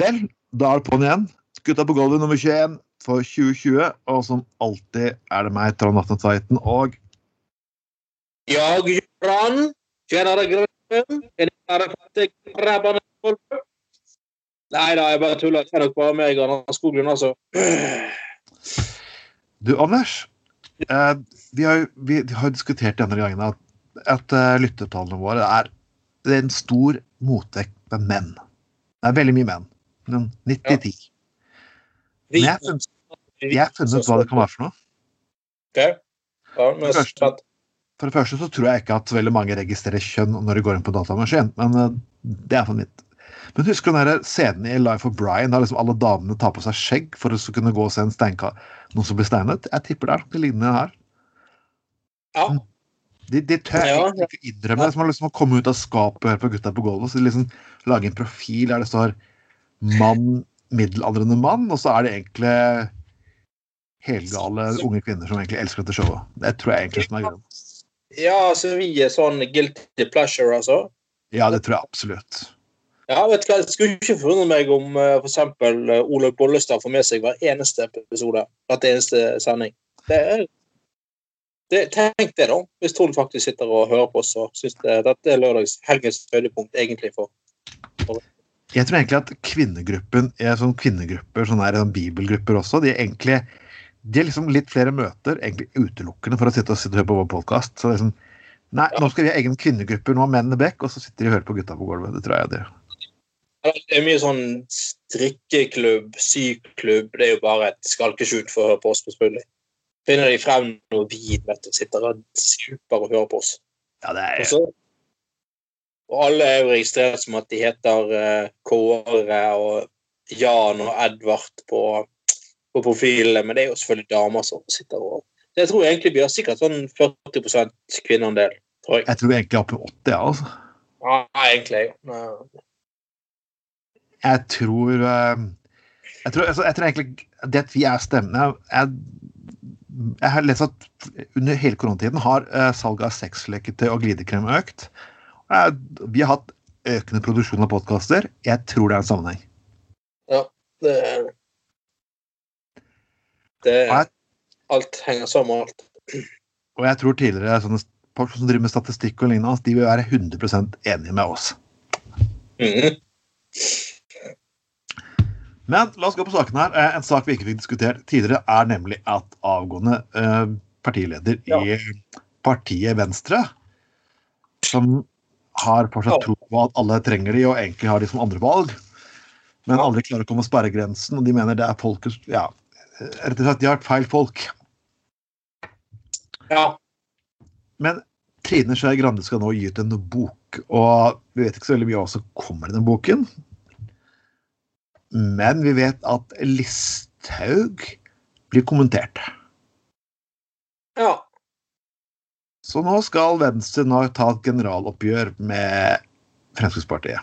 Vel, da er det på'n igjen. Gutta på gulvet nummer 21 for 2020. Og som alltid er det meg, Trond Atne Tveiten, og Jag, Göran, tjenere Grønn, Er dere på gulvet? Nei da, jeg bare tuller. jeg er nok bare meg og Anders Skoglund, altså. Du, Anders. Eh, vi har vi har diskutert denne gangen at, at uh, lyttertallene våre er, det er en stor motvekt med menn. Det er veldig mye menn. Men 90-10. Men jeg har funnet, jeg har funnet ut hva det kan være for noe. Okay. Ja, men jeg er Første. For det første så tror jeg ikke at veldig mange registrerer kjønn når de går inn på datamaskin, men eh, det er for mitt. Men husker du den der scenen i Life of Brian der liksom alle damene tar på seg skjegg for å kunne gå og se en steinka noen som blir steinet? Jeg tipper det er noe lignende her. Ja. De, de tør Ja, ja. ikke innrømme det, som liksom å komme ut av skapet og høre på gutta på gulvet. Så de liksom lager en profil der det står 'mann, middelaldrende mann', og så er det egentlig helgale unge kvinner som egentlig elsker dette showet. Det tror jeg egentlig som er grunnen. ja, altså vi er sånn guilty pleasure, altså. Ja, det tror jeg absolutt. Ja, vet du hva, Det skulle ikke forundre meg om uh, f.eks. Uh, Olaug Bollestad får med seg hver eneste episode. Hvert eneste sending. Det er, det, tenk det, da. Hvis hun faktisk sitter og hører på oss og syns det, dette er lørdags helgens høydepunkt egentlig for Jeg tror egentlig at kvinnegruppen er sånn kvinnegrupper, sånne her, sånn bibelgrupper også, de er egentlig de er liksom litt flere møter, egentlig utelukkende for å sitte og, sitte og høre på vår podkast. Så sånn Nei, nå skal vi ha egen kvinnegruppe, nå har mennene back, og så sitter de og hører på gutta på gulvet. Det tror jeg det. Det er mye sånn strikkeklubb, syklubb. Det er jo bare et skalkeskjul for å høre på oss, selvfølgelig. Finner de frem noe vin, vet du, sitter og super og hører på oss. Ja, det Og, er så, og alle er jo registrert som at de heter eh, Kåre og Jan og Edvard på, på profilene, men det er jo selvfølgelig damer som sitter og Jeg tror egentlig vi har sikkert sånn 40 kvinneandel, tror jeg. Jeg tror egentlig oppe i 80, ja, altså. Ja, egentlig. Nei. Jeg tror eh, Jeg tror, altså, jeg tror egentlig det at vi er stemmene jeg, jeg har lest at under hele koronatiden har uh, salget av sexleketøy og glidekrem økt. Eh, vi har hatt økende produksjon av podkaster. Jeg tror det er en sammenheng. Ja, Det, er det Nei. Alt henger sammen med alt. Og jeg tror tidligere sånne folk som driver med statistikk og lignende, de vil være 100% enige med oss. Mm. Men la oss gå på saken her. Eh, En sak vi ikke fikk diskutert tidligere, er nemlig at avgående partileder partileder i partiet Venstre, som har fortsatt tro på at alle trenger de, og egentlig har de som andre valg, men aldri klarer å komme sperregrensen, og de mener det er folkets Ja, rett og slett, de har vært feil folk. Ja. Men Trine Skei Grande skal nå gi ut en bok, og vi vet ikke så veldig mye hva som kommer i den boken. Men vi vet at Listhaug blir kommentert. ja. Så nå skal Venstre nå ta et generaloppgjør med Fremskrittspartiet.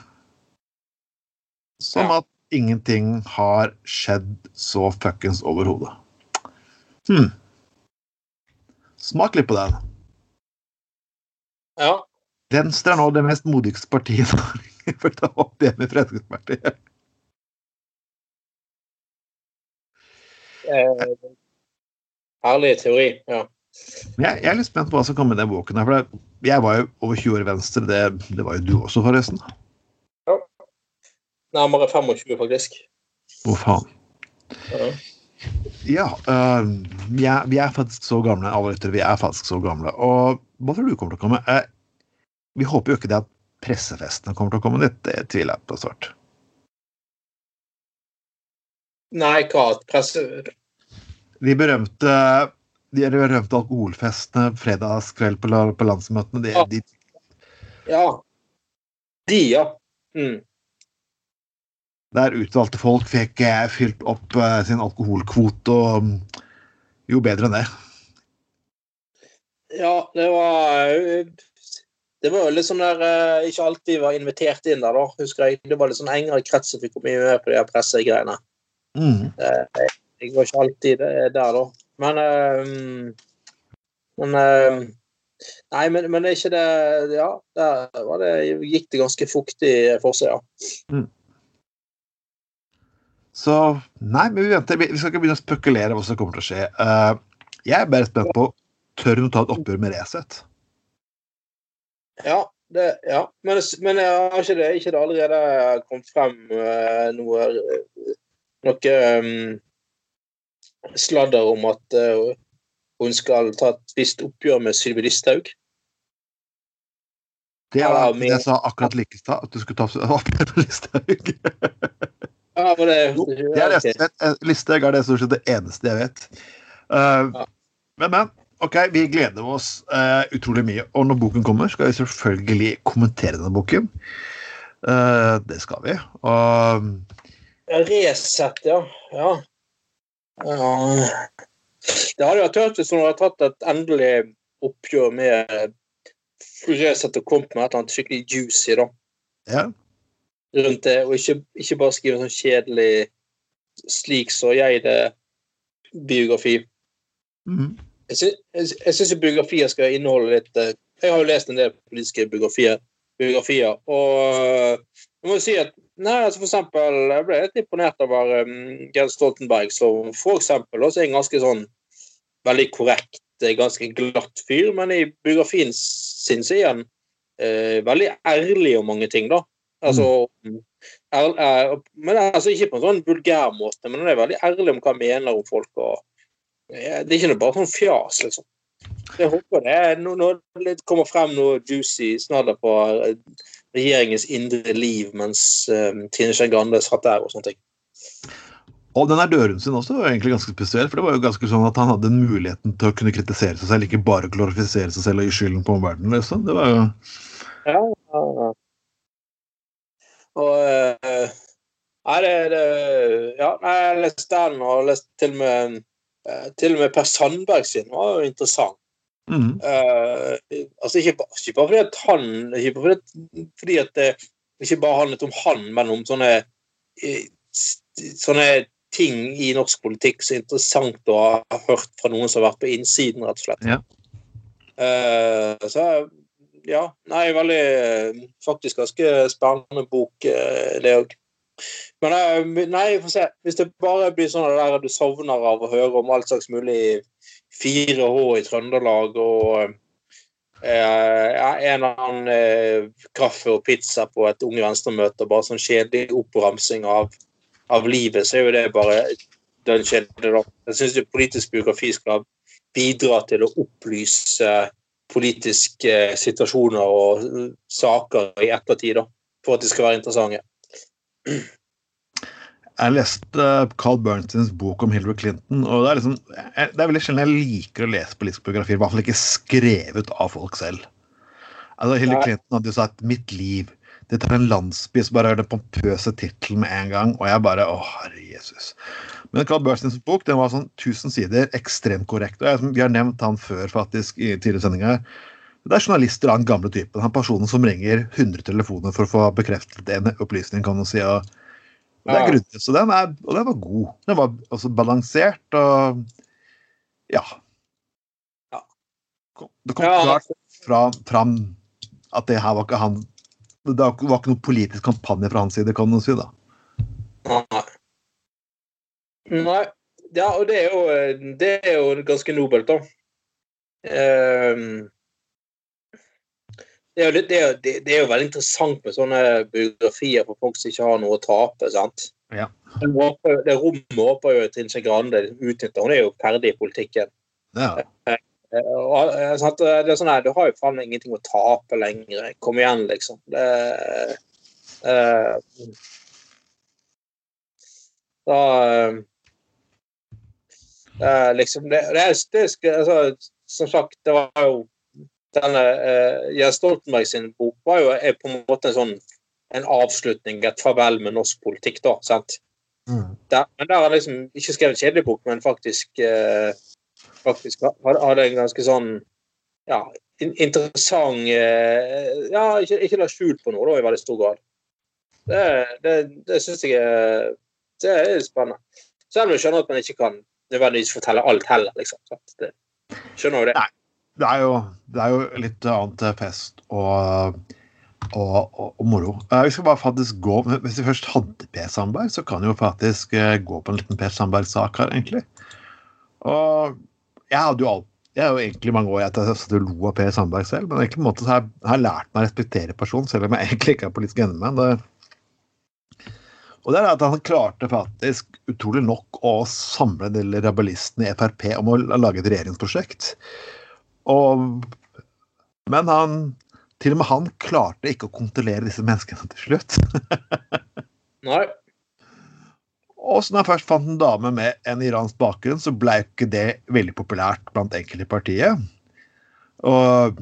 Som at ingenting har skjedd så fuckings over hodet. Hm. Smak litt på den. ja. Venstre er nå det mest modigste partiet i Norge for å ta opp det med Fremskrittspartiet. Eh, herlig teori. Ja. Jeg, jeg er litt spent på hva som kommer i den boken. her, For jeg var jo over 20 år i Venstre. Det, det var jo du også, forresten. Ja. Nærmere 25, faktisk. Hvor faen? Ja. Ja, uh, vi, er, vi er faktisk så gamle, alle lyttere. Vi er faktisk så gamle. Og hva tror du kommer til å komme? Uh, vi håper jo ikke det at pressefestene kommer til å komme dit. Det tviler jeg på svart Nei, hva? Presse... De berømte de røvde alkoholfestene fredagskveld på, på landsmøtene, de, Ja. de, Ja. De, ja. Mm. der utvalgte folk fikk eh, fylt opp eh, sin alkoholkvote, og jo bedre enn det. Ja, det var Det var jo litt sånn der eh, Ikke alltid var invitert inn der, da, husker jeg. Det var litt sånn engere krets som fikk komme med på de her pressegreiene. Mm. Jeg var ikke alltid eh, der, da. Men eh, Men eh, Nei, men, men er ikke det Ja, der var det, gikk det ganske fuktig for seg, ja. Så nei, men vi venter. Vi vi skal ikke begynne å spekulere hva som kommer til å skje. Uh, jeg er bare spent på tør hun ta et oppgjør med Resett. Ja, det, ja. Men, men har ikke det, ikke det allerede kommet frem uh, noe noe um, sladder om at eh, hun skal ta et visst oppgjør med Sylvi Listhaug? Det er det jeg sa akkurat like i stad, at du skulle ta oppgjør med Listhaug. Ja, det, Det er det jeg. Eh, Listhaug er det stort sett det eneste jeg vet. Uh, Ja. Men, men. OK, vi gleder oss uh, utrolig mye. Og når boken kommer, skal vi selvfølgelig kommentere denne boken. Uh, det skal vi. Og Resett, ja. ja. Det hadde vært tøft hvis hun hadde tatt et endelig oppgjør med Resett og kommet med et eller annet skikkelig juicy da, ja. rundt det, og ikke, ikke bare skrive sånn kjedelig 'slik så jeg det'-biografi. Mm. Jeg sy- Jeg sy- jeg syns biografier skal inneholde litt eh, Jeg har jo lest en del politiske biografier, biografier og jeg må si at Nei, altså for eksempel, jeg ble litt imponert over um, Jens Stoltenberg, som for eksempel også er en ganske sånn veldig korrekt, eh, ganske glatt fyr, men i biografien sin så er han eh, veldig ærlig om mange ting, da. Altså er, er, Men altså ikke på en sånn vulgær måte, men han er veldig ærlig om hva han mener om folk. og eh, Det er ikke noe bare sånn fjas, liksom. Jeg håper det no- når det kommer frem noe juicy snadder på eh, regjeringens indre liv mens uh, Trine Skei Grande satt der og sånne ting. Og den der døren sin også var egentlig ganske spesiell, for det var jo ganske sånn at han hadde en muligheten til å kunne kritisere seg selv, ikke bare glorifisere seg selv og gi skylden på omverdenen. Liksom. Det var jo Ja, ja, ja. Og eh, Nei, det, det Ja, nei, jeg har lest den, og lest til og med eh, Til og med Per Sandberg sin var jo interessant. Eh, altså ikke, ikke bare fordi at han Ikke bare fordi at, det ikke bare handlet om han, men om sånne eh, sånne ting i norsk politikk som er interessant å ha hørt fra noen som har vært på innsiden, rett og slett. Ja. Uh, så ja, nei, veldig eh, Faktisk ganske spennende bok, eh, det òg. Men eh, nei, få se. Hvis det bare blir sånn at du sovner av å høre om alt slags mulig 4H i Trøndelag og eh, en eller annen eh, kaffe og pizza på et Unge Venstre-møte, bare sånn kjedelig oppramsing av, av livet, så er jo det bare den kjedelige. Jeg syns politisk biografi skal bidra til å opplyse politiske eh, situasjoner og saker i ettertid, da, for at de skal være interessante. Jeg leste Carl Bernsteins bok om Hillary Clinton, og det er, liksom, det er veldig sjelden jeg liker å lese politiske biografier, i hvert fall ikke skrevet av folk selv. Altså, Hillary Nei. Clinton hadde jo sagt 'Mitt liv'. Det tar en landsby, som bare er den pompøse tittelen med en gang, og jeg bare Å, herre Jesus. Men Carl Bernsteins bok den var sånn 1000 sider, ekstremt korrekt. og jeg, Vi har nevnt han før faktisk i tidligere sendinger. Det er journalister av den gamle typen. Han personen som ringer 100 telefoner for å få bekreftet en opplysning, kan man si. og og det er grunnen. så den er, og den var god. Den var altså balansert og ja. Ja. Det kom klart fra, fram at det her var ikke han Det var ikke noen politisk kampanje fra hans side, kan man si. da. Nei. Nei. Ja, og det er jo, det er jo ganske nobelt, da. Ehm, det, er jo, det, er, det er jo veldig interessant med sånne biografier for folk som ikke har noe å tape. sant? Ja. Det håper- det rommet håper jo Trine Skei Grande utnytter. Hun er jo ferdig i politikken. Ja. Eh, og, eh, sant? Det er sånn her, Du har jo faen ingenting å tape lenger. Kom igjen, liksom. Det, eh, da eh, eh, liksom det, det, er, det altså, Som sagt, det var jo denne uh, Jens Stoltenberg sin bok var jo er på en måte en sånn en avslutning, et farvel med norsk politikk, da. sant? Mm. Der, men der har han liksom ikke skrevet en kjedelig bok, men faktisk eh, faktisk hadde, en ganske sånn ja, in interessant eh, Ja, ikke, ikke la skjul på noe, da, i veldig stor grad. Det, det, det syns jeg er det er spennende. Selv om jeg skjønner at man ikke kan nødvendigvis fortelle alt heller, liksom. sant? Det, skjønner jo det. Nei. Det er, jo, det er jo litt annet fest og og, og, og moro. Uh, vi skal bare faktisk gå, Hvis vi først hadde Per Sandberg, så kan vi jo faktisk uh, gå på en liten Per Sandberg-sak her, egentlig. Og jeg hadde jo alt jeg er jo egentlig mange år etter at jeg lo av Per Sandberg selv, men egentlig på en måte har jeg, har lært meg å respektere personen, selv om jeg egentlig ikke er politisk enig med ham. Og det er at han klarte faktisk utrolig nok å samle de rabelistene i Frp om å lage et regjeringsprosjekt. Og, men han til og med han klarte ikke å kontrollere disse menneskene til slutt. Nei. Og så når jeg først fant en dame med en iransk bakgrunn, så ble ikke det veldig populært blant enkelte i partiet. Og,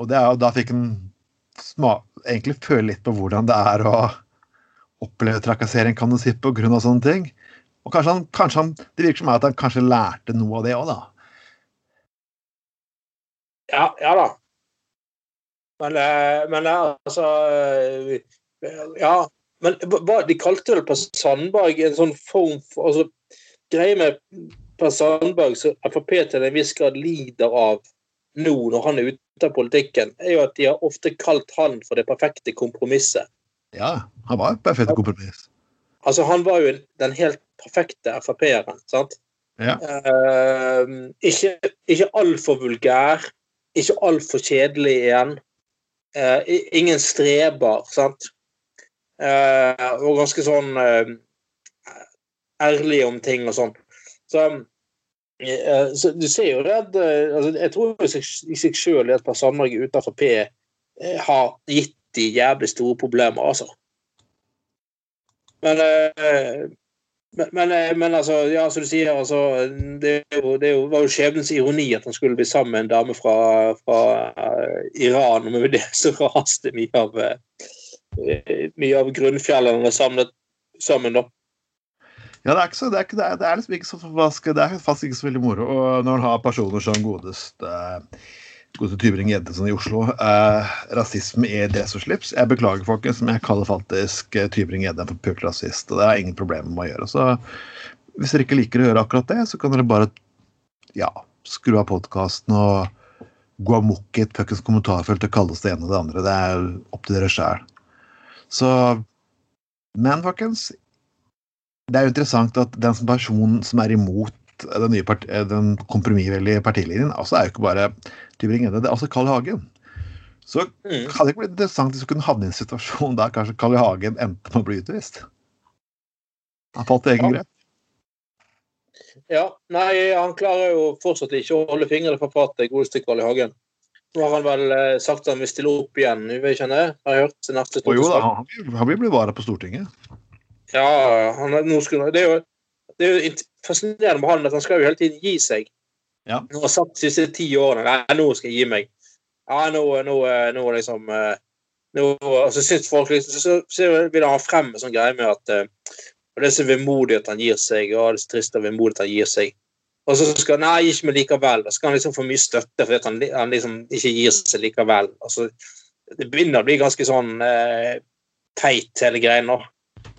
og det er da fikk en egentlig føle litt på hvordan det er å oppleve trakassering, kan du si, på grunn av sånne ting. Og kanskje han, kanskje han, Det virker som at han kanskje lærte noe av det òg, da. Ja, ja da. Men, eh, men eh, altså eh, Ja, men de kalte vel Per Sandberg en sånn form for altså, Greia med Per Sandberg som Frp til en viss grad lider av nå når han er ute av politikken, er jo at de har ofte kalt han for det perfekte kompromisset. Ja, han var et perfekt kompromiss. Altså, han var jo den helt perfekte Frp-eren, sant? Ja. Uh, ikke ikke altfor vulgær, ikke altfor kjedelig igjen. Uh, ingen streber, sant? Uh, og ganske sånn uh, ærlig om ting og sånn. Så, så, du ser jo det at altså, Jeg tror i seg sjøl at Per Sandberg utenfor P har gitt de jævlig store problemer, altså. Men, men, men, men altså, ja, som du sier, altså Det, jo, det var jo skjebnens ironi at han skulle bli sammen med en dame fra, fra Iran, og med det så raste mye av mye av grunnfjellene samlet sammen, da. Ja, det er, så, det er, ikke, det er liksom ikke så forbaska Det er faktisk ikke så veldig moro. Og når man har personer som godeste godeste Tybring-Gjedde i Oslo eh, Rasisme i dress og slips. Jeg beklager, folkens, men jeg kaller faktisk Tybring-Gjedde for pult rasist. Og det er ingen problemer med å gjøre. Så hvis dere ikke liker å gjøre akkurat det, så kan dere bare ja, skru av podkasten og gå amok i et fuckings kommentarfelt og kalle oss det ene og det andre. Det er opp til dere sjæl. Så Men, folkens, det er jo interessant at den personen som er imot den, nye part, den kompromissvennlige partilinjen, altså er jo ikke bare Tybring-Gjedde, det er også Carl Hagen. Så mm. hadde det ikke blitt interessant hvis du kunne havne i en situasjon der kanskje Carl Hagen endte med å bli utvist? Han falt i egen grep. Ja. Nei, han klarer jo fortsatt ikke å holde fingrene på fatet, godeste Carl Hagen. Nå har han vel eh, sagt at han vil stille opp igjen, vil jeg kjenne. Har jeg hørt neste oh, jo da, han vil bli vara på Stortinget. Ja, han, nå skulle, det, er jo, det er jo fascinerende med han at han skal jo hele tiden gi seg. Ja. Nå har sagt de siste ti årene Nei, nå skal jeg gi meg. Ja, nå, nå, nå liksom eh, nå, altså, synes folk liksom, så, så, så vil han ha frem en sånn greie med at og det er så vemodig at han gir seg, og det er så trist og vemodig at han gir seg. Og så skal han Nei, ikke meg likevel. Da skal han liksom få mye støtte fordi han, han liksom ikke gir seg likevel. Altså, det begynner å bli ganske sånn eh, teit, hele greia nå.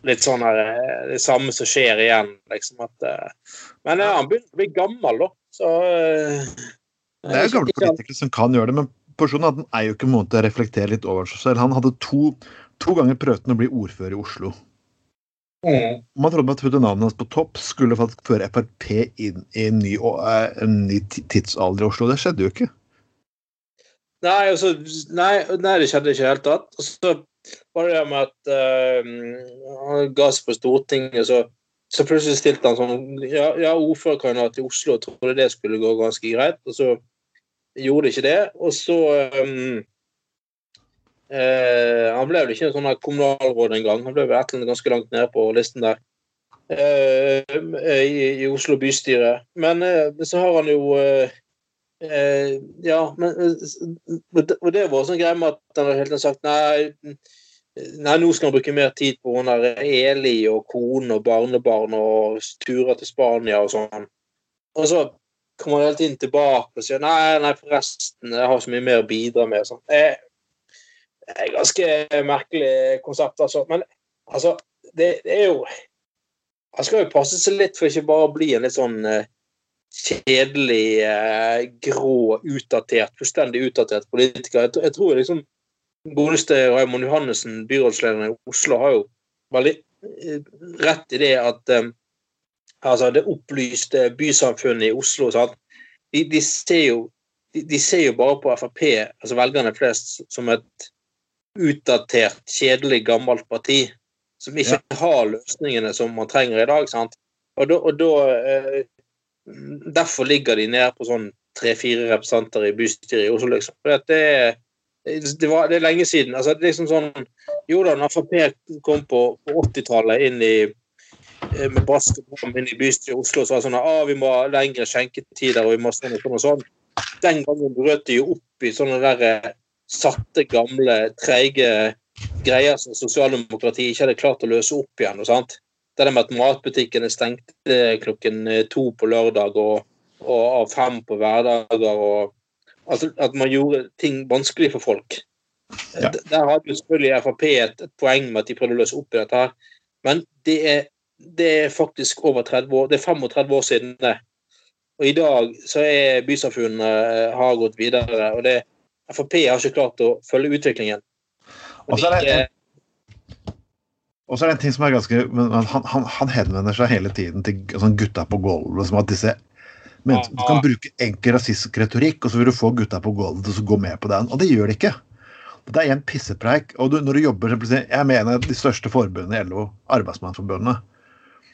Litt sånn her, eh, det samme som skjer igjen, liksom. At, eh, men ja, han begynner å bli gammel, da. Så eh, Det er jo gamle politikere som kan gjøre det, men personen er jo ikke måte å reflektere litt over seg selv. Han hadde to, to ganger prøvd å bli ordfører i Oslo. Mm. Man trodde at navnet hans på topp skulle faktisk føre Frp inn i en ny, eh, en ny tidsalder i Oslo. Det skjedde jo ikke. Nei, altså, nei, nei det skjedde ikke i det hele tatt. Og så var det det med at uh, han ga seg på Stortinget, så, så plutselig stilte han sånn Ja, ja ordførerkandidat i Oslo, og trodde det skulle gå ganske greit. Og så gjorde det ikke det. Og så um, uh, han ble vel ikke sånn kommunalråd engang. Han ble vel et eller annet ganske langt nede på listen der. Uh, i, i, Oslo bystyre. Men så har han jo eh, eh, Ja, men og det var sånn greie med at han har sagt nei, nei, nå skal han bruke mer tid på hun der Eli og kone og barnebarn og turer til Spania og sånn. Og så kommer han hele tiden tilbake og sier nei, nei, forresten, jeg har så mye mer å bidra med. Sånn. Det er ganske merkelig konsept, altså. Men altså, det, det, er jo Han skal jo passe seg litt for ikke bare å bli en litt sånn uh, kjedelig, uh, grå, utdatert, fullstendig utdatert politiker. Jeg, jeg tror liksom godeste Raymond Johannessen, byrådslederen i Oslo, har jo veldig eh, rett i det at um, altså det opplyste bysamfunnet i Oslo sant? De, de, ser jo, de, de, ser jo bare på Frp, altså velgerne flest, som et utdatert, kjedelig, gammelt parti som ikke ja. har løsningene som man trenger i dag. sant? Og da, og da eh, Derfor ligger de nede på sånn tre-fire representanter i bystyret i Oslo, liksom. For det, det, var, det er lenge siden. altså det er liksom sånn, Jo da, når Frp kom på, på 80-tallet inn i eh, med brask og inn i bystyret i Oslo var det sånn at ah, vi må ha lengre skjenketider og vi må sånn og sånn og sånn. Den gangen brøt de jo opp i sånne der eh, satte, gamle, treige greier som sosialdemokratiet ikke hadde klart å løse opp igjen. og sant? Det der med at matbutikkene stengte klokken eh, to på lørdag og, og av fem på hverdager. og altså, At man gjorde ting vanskelig for folk. Ja. Der hadde jo selvfølgelig Frp et, et, poeng med at de prøvde å løse opp i dette. her. Men det er, det er faktisk over 30 år, det er 35 år siden det. Og i dag så er bysamfunnet eh, har gått videre. og det Frp har ikke klart å følge utviklingen. Og så er det og så er det en ting som er ganske Han, han, han henvender seg hele tiden til sånn gutta på gulvet. som at disse men, Du kan bruke enkel rasistisk retorikk, og så vil du få gutta på gulvet til å gå med på den. Og det gjør de ikke. Det er en pissepreik. Og du, når du jobber Jeg mener de største forbundene i LO, Arbeidsmannsforbundet.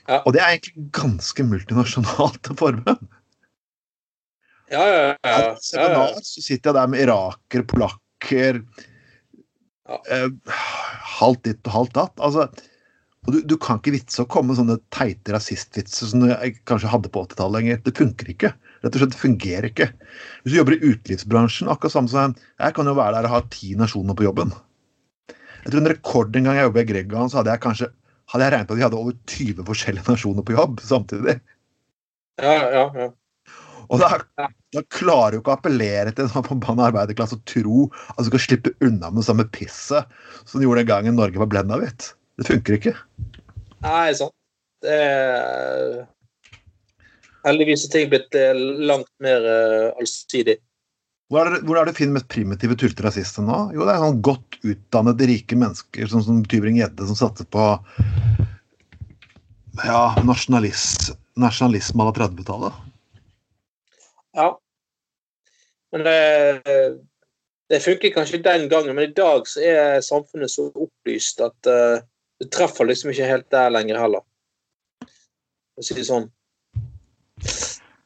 Ja. Og det er egentlig ganske multinasjonalt forbund. Ja, ja, ja. ja, ja. Seminar, så sitter jeg der med iraker, polakker ja. Eh, halvt ditt og halvt datt. Altså, og du, du, kan ikke vitse å komme med sånne teite rasistvitser som jeg kanskje hadde på 80-tallet lenger. Det funker ikke. Rett og slett, det fungerer ikke. Hvis du jobber i utelivsbransjen, akkurat samme som jeg kan jo være der og ha ti nasjoner på jobben. Jeg tror En rekord en gang jeg jobbet i Gregan, så hadde jeg kanskje hadde jeg regnet på at de hadde over 20 forskjellige nasjoner på jobb samtidig. Ja, ja, ja. Og da, da klarer du ikke å appellere til en sånn forbanna arbeiderklasse og tro at du skal slippe unna med det samme pisset som du gjorde den gangen Norge var blenda hvitt. Det funker ikke. Nei, sant. Det er Heldigvis er ting blitt eh, langt mer uh, allsidig. Hvor er, det, hvor er det finner mest primitive tullete rasister nå? Jo, det er sånn godt utdannede, rike mennesker sånn som Tybring-Gjedde, som satser på ja, nasjonalisme à la 30-tallet. Ja. Men det, det funker kanskje den gangen, men i dag så er samfunnet så opplyst at uh, du treffer liksom ikke helt der lenger heller. For å si det sånn.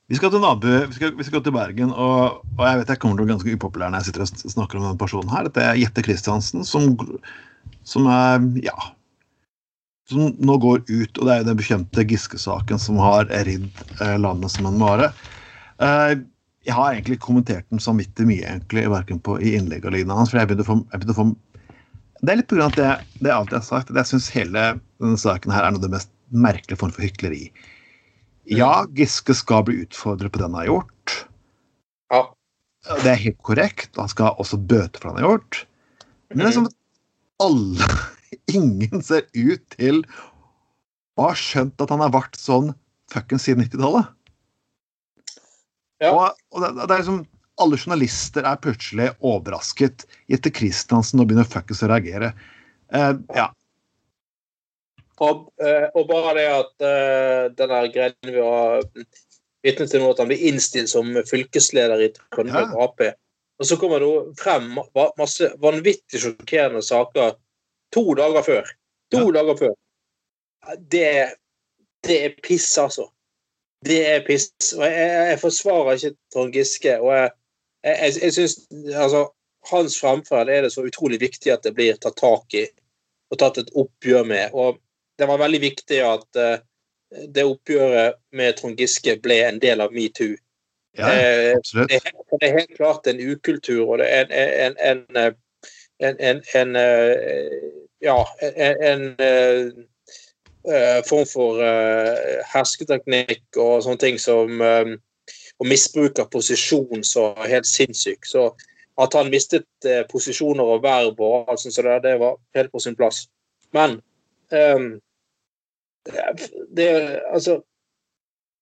Vi skal til Nabu, vi skal, vi skal til Bergen, og, og, jeg vet jeg kommer til å være ganske upopulær når jeg sitter og snakker om denne personen her. Dette er Jette Christiansen, som, som er ja, som nå går ut, og det er jo den bekjente Giske-saken som har ridd eh, landet som en mare. Uh, jeg har egentlig kommentert den vidt mye, egentlig, verken på, i innlegg og lignende hans. for jeg begynte å få, begynte å få det er litt pga. det, det jeg alltid har sagt. at Jeg syns hele denne saken her er noe av det mest merkelige form for hykleri. Ja, Giske skal bli utfordret på det han har gjort. Ja. Det er helt korrekt. Han skal også bøte for det han har gjort. Men det er som at alle Ingen ser ut til å ha skjønt at han har vært sånn fuckings siden 90-tallet. Ja. Og, og det, det, er liksom alle journalister er plutselig overrasket. Etter Christiansen og begynner fuckings å reagere. Uh, ja. Og, uh, og, bare det at uh, den der greien vi har vitne til nå, at han blir innstilt som fylkesleder i Trøndelag ja. Ap. Og så kommer det frem masse vanvittig sjokkerende saker to dager før. To ja. dager før. Det, det er piss, altså. Det er piss. Og jeg, jeg forsvarer ikke Trond Giske. Og jeg, jeg, jeg syns altså, hans fremferd er det så utrolig viktig at det blir tatt tak i og tatt et oppgjør med. Og det var veldig viktig at uh, det oppgjøret med Trond Giske ble en del av metoo. Ja, eh, absolutt. Det, det, er helt klart en ukultur, og det er en, en, en, en, en ja, en, form for uh, hersketeknikk og sånne ting som um, Og misbruk av posisjon så helt sinnssyk. Så at han mistet posisjoner og verb og alt sånt, så det, var helt på sin plass. Men um, det Altså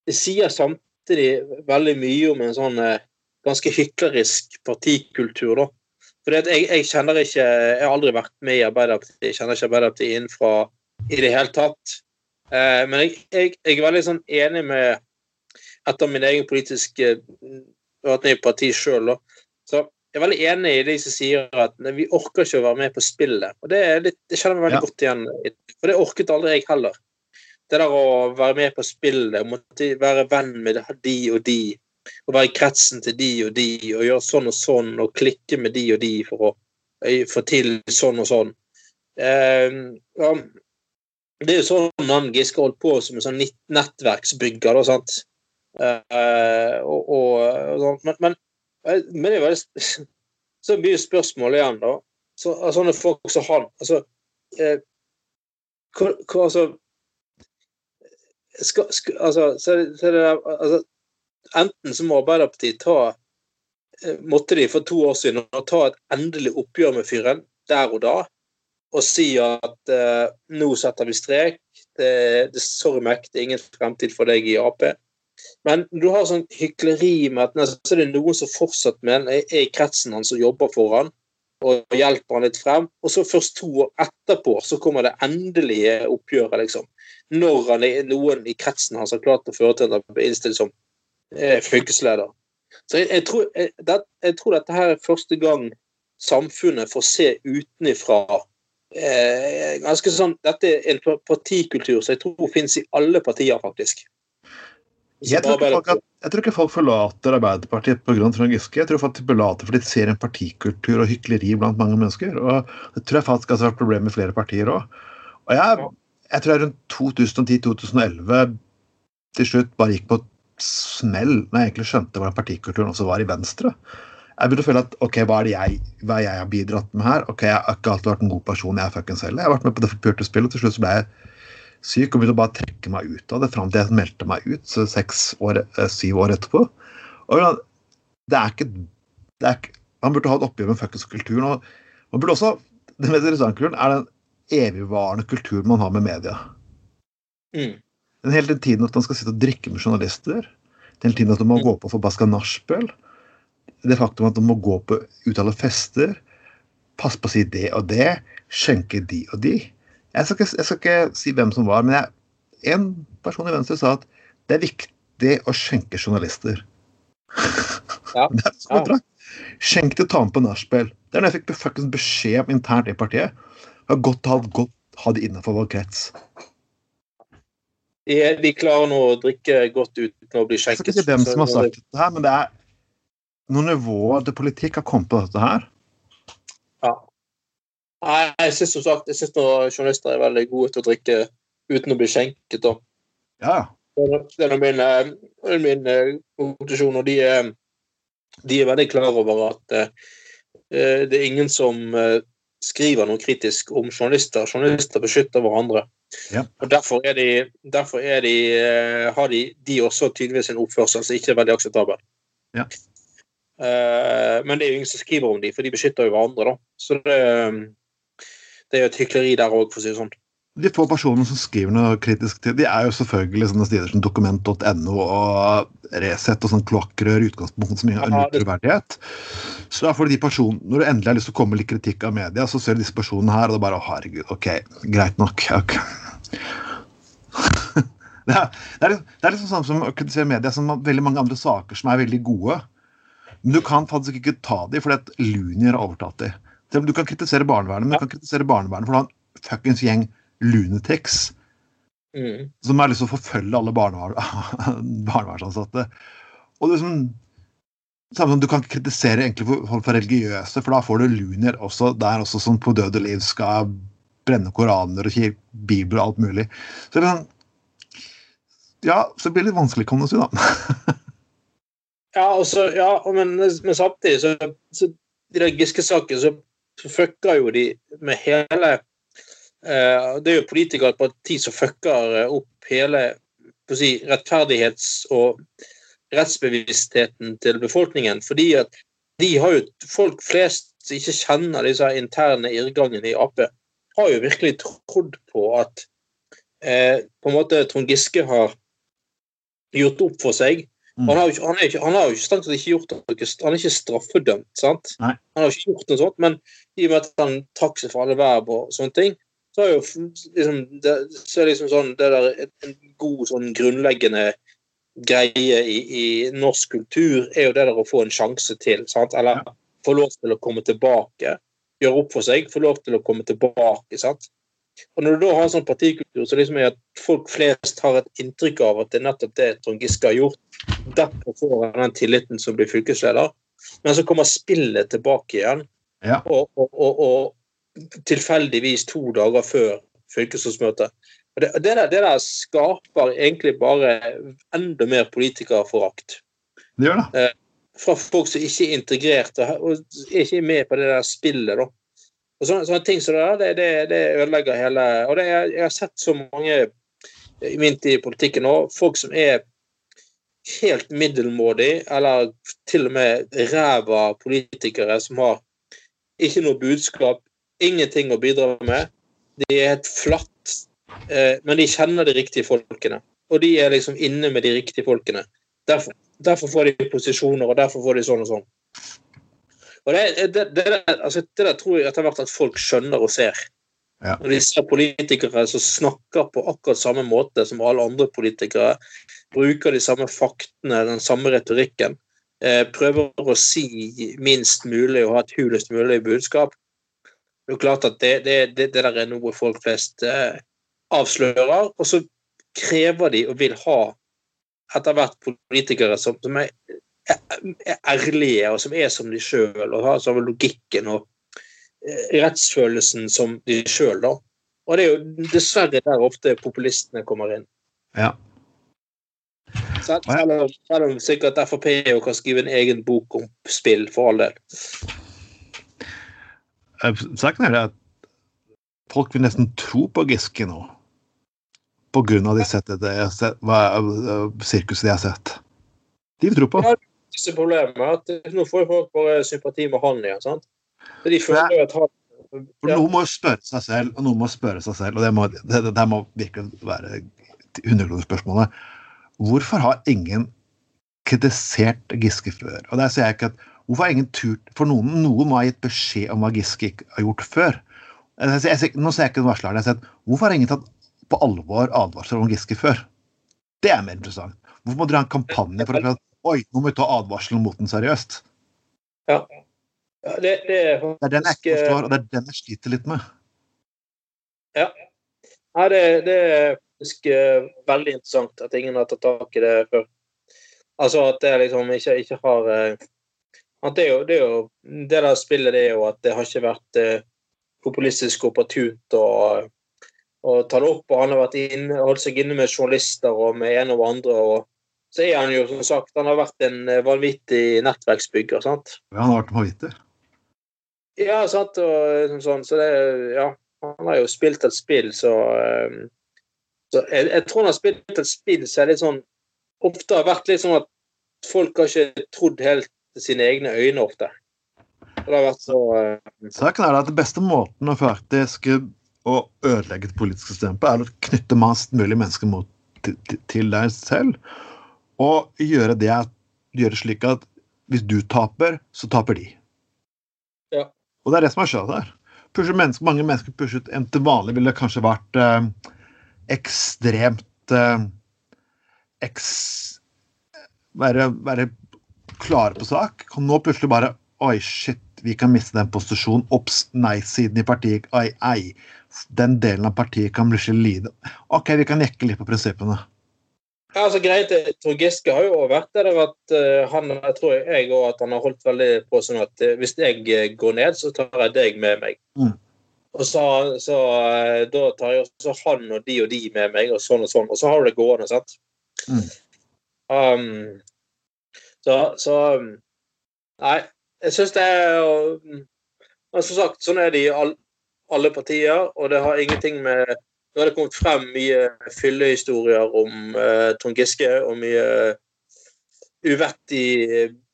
Det sier samtidig veldig mye om en sånn ganske hyklerisk partikultur, da. For jeg, jeg, kjenner ikke Jeg har aldri vært med i Arbeiderpartiet. Jeg kjenner ikke Arbeiderpartiet innenfra i det hele tatt. Eh, men jeg, jeg, jeg, er veldig sånn enig med Etter min egen politiske med i parti sjøl, så jeg er veldig enig i de som sier at vi orker ikke å være med på spillet. Og det, litt, det kjenner jeg veldig ja. godt igjen For det orket aldri jeg heller. Det der å være med på spillet, måtte være venn med de og de, å være i kretsen til de og de, og gjøre sånn og sånn, og klikke med de og de for å få til sånn og sånn. Eh, ja, det er jo sånn han Giske holdt på som en sånn nettverksbygger. Da, sant? Uh, og, og, sånn. men, men, men, det er veldig så mye spørsmål igjen, da. Så, sånne folk som han altså, eh, hva, hva, altså, skal, skal, altså, så, så det altså Enten så må Arbeiderpartiet ta eh, Måtte de for to år siden ta et endelig oppgjør med fyren der og da og si at eh, nå setter vi strek. Det, det, sorry, Mac, det er ingen fremtid for deg i Ap. Men du har sånn hykleri med at så er det noen som fortsatt med er i kretsen hans og jobber for han og hjelper han litt frem. Og så først to år etterpå så kommer det endelige oppgjøret, liksom. Når han er noen i kretsen hans har klart å føre til at han blir innstilt som eh, fylkesleder. Så jeg, jeg, tror, jeg, det, jeg, tror, dette her er første gang samfunnet får se utenifra eh, ganske sånn, Dette er en partikultur som jeg tror finnes i alle partier, faktisk. Jeg tror, folk, jeg tror, ikke folk forlater Arbeiderpartiet pga. Trond Giske. Jeg tror folk forlater fordi de ser en partikultur og hykleri blant mange mennesker. og Det tror jeg faktisk har vært problem med flere partier òg. Og jeg, jeg tror jeg rundt 2010-2011 til slutt bare gikk på smell når jeg egentlig skjønte hvordan partikulturen også var i Venstre jeg burde føle at ok, hva er det jeg, hva jeg har bidratt med her? Ok, Jeg har ikke alltid vært en god person, jeg er fuckings heller. Jeg har vært med på det forpurte spillet, og til slutt så ble jeg syk og begynte å bare trekke meg ut av det fram til jeg meldte meg ut så seks år, eh, syv år etterpå. Og det er ikke, det er ikke Man burde ha et oppgjør med fuckings kulturen. og man burde også, Den mest interessante kulturen er den evigvarende kulturen man har med media. Mm. Den hele tiden at man skal sitte og drikke med journalister. Den hele tiden at man må mm. gå på forbaska nachspiel det faktum at man må gå på uttale fester, passe på å si det og det, skjenke de og de. Jeg skal ikke, jeg skal ikke si hvem som var, men jeg, en person i Venstre sa at det er viktig å skjenke journalister. Ja. det er kontrakt. Skjenk til å ta med på nachspiel. Det er når jeg fikk beskjed om internt i partiet. Det var godt å ha, godt, ha det innenfor vår krets. De, de klarer nå å drikke godt uten å bli skjenket. Jeg skal ikke hvem som har sagt dette, her, men det er noe nivå til politikk har kommet på dette her? Ja. Nei, jeg syns som sagt jeg synes journalister er veldig gode til å drikke uten å bli skjenket. Da. Ja. Det er min, eh, min eh, konklusjon, og de er, de er veldig klar over at uh, det er ingen som skriver noe kritisk om journalister. Journalister beskytter hverandre. Ja. Og Derfor, er de, derfor er de, har de, de også tydeligvis en oppførsel som ikke er veldig akseptabel. Ja. Uh, men det er jo ingen som skriver om dem, for de beskytter jo hverandre. da. Så det, det er jo et hykleri der òg, for å si det sånn. De få personene som skriver noe kritisk til, de er jo selvfølgelig sånne steder som dokument.no og Resett og sånn kloakkrør i utgangspunktet som har en troverdighet. Så da får de personene, Når du endelig har lyst til å komme med litt kritikk av media, så ser du disse personene her, og det er bare herregud, ok, greit nok. Okay. det, er, det, er, det er liksom sånn som å kritisere media som veldig mange andre saker som er veldig gode. Men du kan faktisk ikke ta dem fordi at Lunier har overtatt dem. Du kan kritisere barnevernet, men du kan kritisere barnevernet for å ha en fuckings gjeng lunatics mm. som til å forfølge alle barnevernsansatte. Og sånn, samme som Du kan ikke kritisere egentlig folk for religiøse, for da får du lunier også der også som på døde liv skal brenne koraner og bibel og alt mulig. Så det er sånn, ja, så blir det litt vanskelig, kan du si, da. Ja, også, ja men, men, samtidig så, så I den Giske-saken så, så fucker jo de med hele eh, Det er jo politikere et parti som fucker eh, opp hele si, rettferdighets- og rettsbevisstheten til befolkningen. Fordi at de har jo folk flest som ikke kjenner disse interne irrgangene i Ap, har jo virkelig trodd på at eh, på en måte Trond Giske har gjort opp for seg Mm. Han har ikke, han er ikke, han har jo strengt tatt ikke gjort noe Han er ikke straffedømt, sant? Nei. Han har ikke gjort noe sånt, men i og med at han trakk seg fra alle verb og sånne ting, så er jo liksom, det, så er liksom sånn det der en- god sånn grunnleggende greie i, i norsk kultur er jo det der å få en sjanse til, sant? Eller få lov til å komme tilbake. Gjøre opp for seg, få lov til å komme tilbake, sant? Og når du da har en sånn partikultur, så liksom er at folk flest har et inntrykk av at det er nettopp det Trond Giske har gjort. Derfor får han den tilliten som blir fylkesleder. Men så kommer spillet tilbake igjen, Ja. og, og, og, og tilfeldigvis to dager før fylkesrådsmøtet. Det, det, der, det der skaper egentlig bare enda mer politikerforakt Det gjør det. fra folk som ikke er integrert og, ikke er med på det der spillet. da. Og sånne, sånne ting som det der, det, det, det ødelegger hele Og det, jeg, jeg har sett så mange i min tid i politikken nå, folk som er helt middelmådig, eller til og med ræva politikere som har ikke noe budskap, ingenting å bidra med. De er helt flatt, eh, men de kjenner de riktige folkene. Og de er liksom inne med de riktige folkene. Derfor, derfor får de posisjoner, og derfor får de sånn og sånn. Og det, det, det, altså, det der tror jeg etter hvert at folk skjønner og ser. Ja. Når de ser politikere som snakker på akkurat samme måte som alle andre politikere, bruker de samme faktene, den samme retorikken, eh, prøver å si minst mulig og ha et hulest mulig budskap. Det er klart at det, det, det, det der er noe folk flest eh, avslører, og så krever de og vil ha etter hvert politikere som, som er, er ærlige, og som er som de sjøl, og har samme logikken og rettsfølelsen som de sjøl, da. Og det er jo dessverre der ofte populistene kommer inn. Ja. Selv, om, selv om sikkert Frp jo kan skrive en egen bok om spill, for all del. Eh, Saken er det at folk vil nesten tro på Giske nå. På grunn av de settet sett, eh, sirkuset de har sett. De vil tro på. Ja. Disse problemet at eh, nå får folk bare sympati med han igjen. sant? For Noen må jo spørre seg selv, og noen må spørre seg selv, og det må, det, det må virkelig være 100-kronersspørsmålet. Hvorfor har ingen kritisert Giske før? Og der sier jeg ikke at Hvorfor har ingen turt For noen, noen må ha gitt beskjed om hva Giske ikke har gjort før. Jeg, jeg, nå ser jeg ikke den varsleren. Jeg har at, Hvorfor har ingen tatt på alvor advarsler om Giske før? Det er mer interessant. Hvorfor må dere ha en kampanje for å Oi, nå må vi ta advarselen mot den seriøst. Ja. Ja, det, det er Det er den jeg ikke eh, forstår, og det er den jeg sliter litt med. Nei, det, det er faktisk eh, veldig interessant at ingen har tatt tak i det før. Altså at det liksom ikke, ikke har eh, det, er jo, det er jo Det der spillet det er jo at det har ikke vært eh, populistisk opportunt å, å ta det opp. og Han har vært inne, holdt seg inne med journalister og med en og andre. og så er han jo som sagt, han har vært en vanvittig nettverksbygger. sant? Ja, han har vært vanvittig. Ja, sant, og liksom sånn, så det Ja, han har jo spilt et spill, så, eh, så jeg, jeg tror han har spilt et spill som er litt sånn Ofte har vært litt sånn at folk har ikke trodd helt sine egne øyne ofte. Det har vært så eh, Saken er at den beste måten å faktisk å ødelegge et politisk system på, er å knytte mest mulig mennesker mot, til- til deg selv. Og gjøre det gjøre slik at hvis du taper, så taper de. Og det er det som har skjedd her. Mennesker, mange mennesker pushet en til vanlig ville kanskje vært eh, ekstremt eh, eks, være, være klare på sak. Kan nå plutselig bare Oi, shit, vi kan miste den posisjonen. Ops, nei-siden i partiet. Ai, ei. Den delen av partiet kan plutselig lide. OK, vi kan jekke litt på prinsippene. Altså greit, Trond Giske har jo vært det der at eh, han jeg tror jeg også at han har holdt veldig på sånn at eh, hvis jeg eh, går ned, så tar jeg deg med meg. Mm. Og så, så da tar jeg også han og de og de med meg, og sånn og sånn. Og så har du det gående, sant? Mm. Um, så, så Nei, jeg syns det er jo- Men som sagt, sånn er det i all, alle partier, og det har ingenting med nå har det kommet frem mye fyllehistorier om uh, Trond Giske og mye uvettig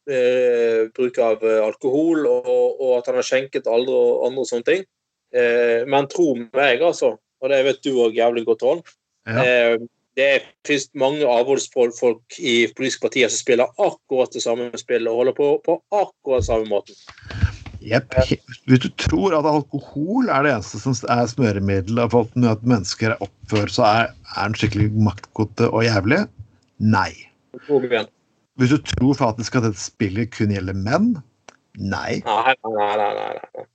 uh, bruk av eh, alkohol, og, og at han har skjenket aldre og andre sånne ting. Eh, men tro meg, altså, og det vet du òg jævlig godt, Trond, Ja. eh, det finnes mange avholdsfolk i politiske partier som spiller akkurat det samme spillet og holder på på akkurat samme måten. Jepp. Hvis du tror at alkohol er det eneste som er smøremiddel for at mennesker oppfører seg er, er en skikkelig maktkåte og jævlig, nei. Hvis du tror faktisk at dette spillet kun gjelder menn, nei. Nei, nei, nei. nei, nei.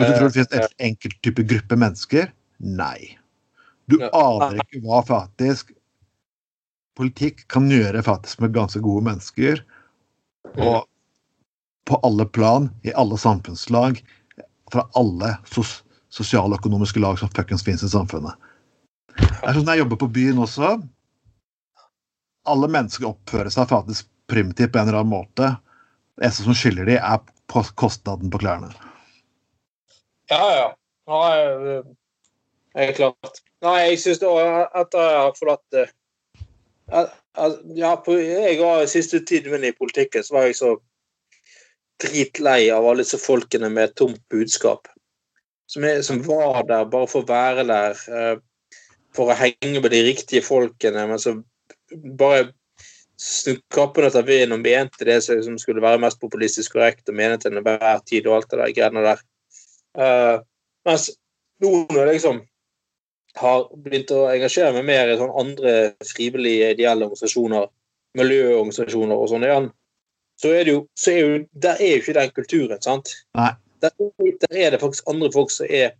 Hvis du tror det finnes en enkelt type gruppe mennesker, nei. Du aner ikke hva faktisk politikk kan gjøre faktisk med ganske gode mennesker. Og på alle plan, i alle samfunnslag, fra alle sos sosiale og økonomiske lag som fuckings finnes i samfunnet. Det er sånn jeg jobber på byen også. Alle mennesker oppfører seg faktisk primitivt på en eller annen måte. Det eneste som skiller dem, er kostnaden på klærne. Ja, ja. ja er klart. Nei, jeg syns at jeg har forlatt det. ja, på, jeg var Siste tiden min i politikken så var jeg så dritlei av alle disse folkene med et tomt budskap. Som, er, som, var der bare for å være der, uh, for å henge med de riktige folkene, men så bare kappen etter vinden og mente det som skulle være mest populistisk korrekt og mene til enhver tid og alt det der greiene der. Uh, mens noen liksom har begynt å engasjere meg mer i sånn andre frivillige, ideelle organisasjoner, miljøorganisasjoner og sånn igjen, så er det jo, så er jo Der er jo ikke den kulturen, sant? Nei. Der, der er det faktisk andre folk som er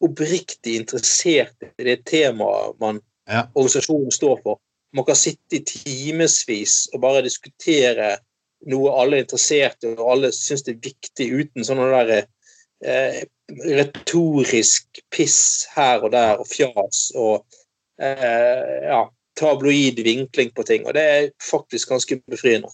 oppriktig interessert i det temaet man ja. organisasjonen står for. Man kan sitte i timevis og bare diskutere noe alle er interessert i, og alle syns det er viktig, uten sånne der eh, retorisk piss her og der og fjas og eh, ja, tabloid vinkling på ting. Og det er faktisk ganske befriende.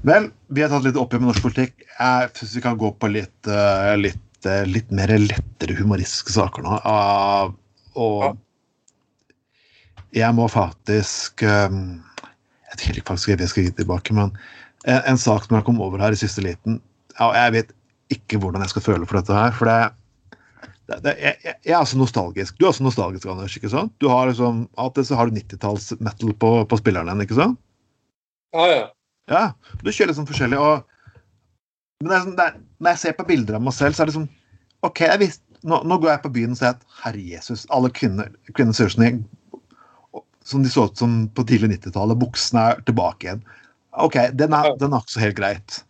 Vel, vi har tatt litt oppgjør med norsk politikk. Jeg syns vi kan gå på litt, uh, litt, uh, litt, mer lettere humoristiske saker nå. Uh, og jeg må faktisk Jeg vet ikke faktisk jeg skal gi tilbake, men en, en, sak som jeg kom over her i siste liten ja, Jeg vet ikke hvordan jeg skal føle for dette her. For det, det, det jeg, jeg, er altså nostalgisk. Du er også nostalgisk, Anders. ikke sant? Du har liksom, Alltid så har du 90-talls-metal på, på spilleren din, ikke sant? Ja, ja. Ja, Du kjører sånn forskjellig. og men det sånn, er, Når jeg ser på bilder av meg selv, så er det sånn OK, jeg visste, nå, nå, går jeg på byen og ser at herre Jesus, alle kvinner, kvinner ser ut som, som de så ut som på tidlig 90-tallet. Buksene er tilbake igjen. OK, den er, den er ikke så helt greit.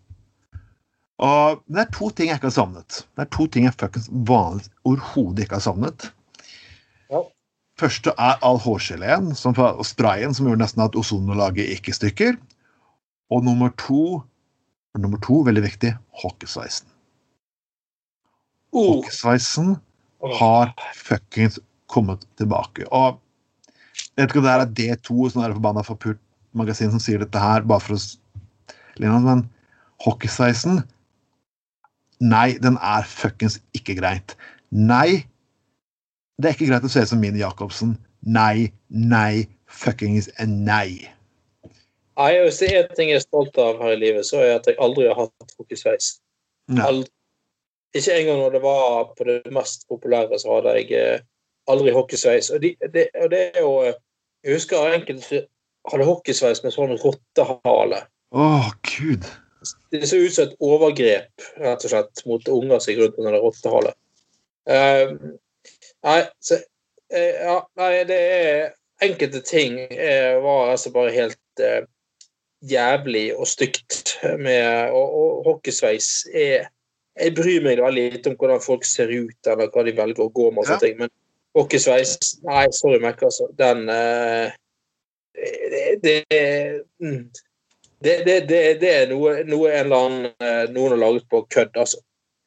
Og, men det er to ting jeg ikke har savnet. Det er to ting jeg fuckings vanlig overhodet ikke har savnet. Ja. Første er all hårgeleen og sprayen som gjorde nesten at ozonlaget gikk i stykker. Og nummer to, nummer to veldig viktig, hockeysveisen. Oh. Hockeysveisen har fuckings kommet tilbake. Og jeg vet ikke om det her er D2, sånn der forbanna forpult magasin som sier dette her, bare for å Men hockeysveisen Nei, den er fuckings ikke greit. Nei, det er ikke greit å se ut som Mini Jacobsen. Nei, nei, fuckings nei. Nei, Hvis det er en ting jeg er stolt av her i livet, så er det at jeg aldri har hatt hockeysveis. Ikke engang når det var på det mest populære, så hadde jeg eh, aldri hockeysveis. Og, de, det, og det er jo eh, Jeg husker enkelte hadde hockeysveis med sånn rottehale. Å, oh, gud. Det så ut som et overgrep rett og slett, mot unger som gikk rundt under rottehale. Uh, nei, så, uh, ja, nei, det er Enkelte ting uh, var altså bare helt jævlig og stygt med Og, og hockeysveis er Jeg bryr meg veldig lite om hvordan folk ser ut, eller hva de velger å gå med, og sånne ting, men hockeysveis Nei, sorry, Mac, altså. Den det, det, det, det, det, er noe, noe, en eller annen, eh, noen har laget på kødd, altså.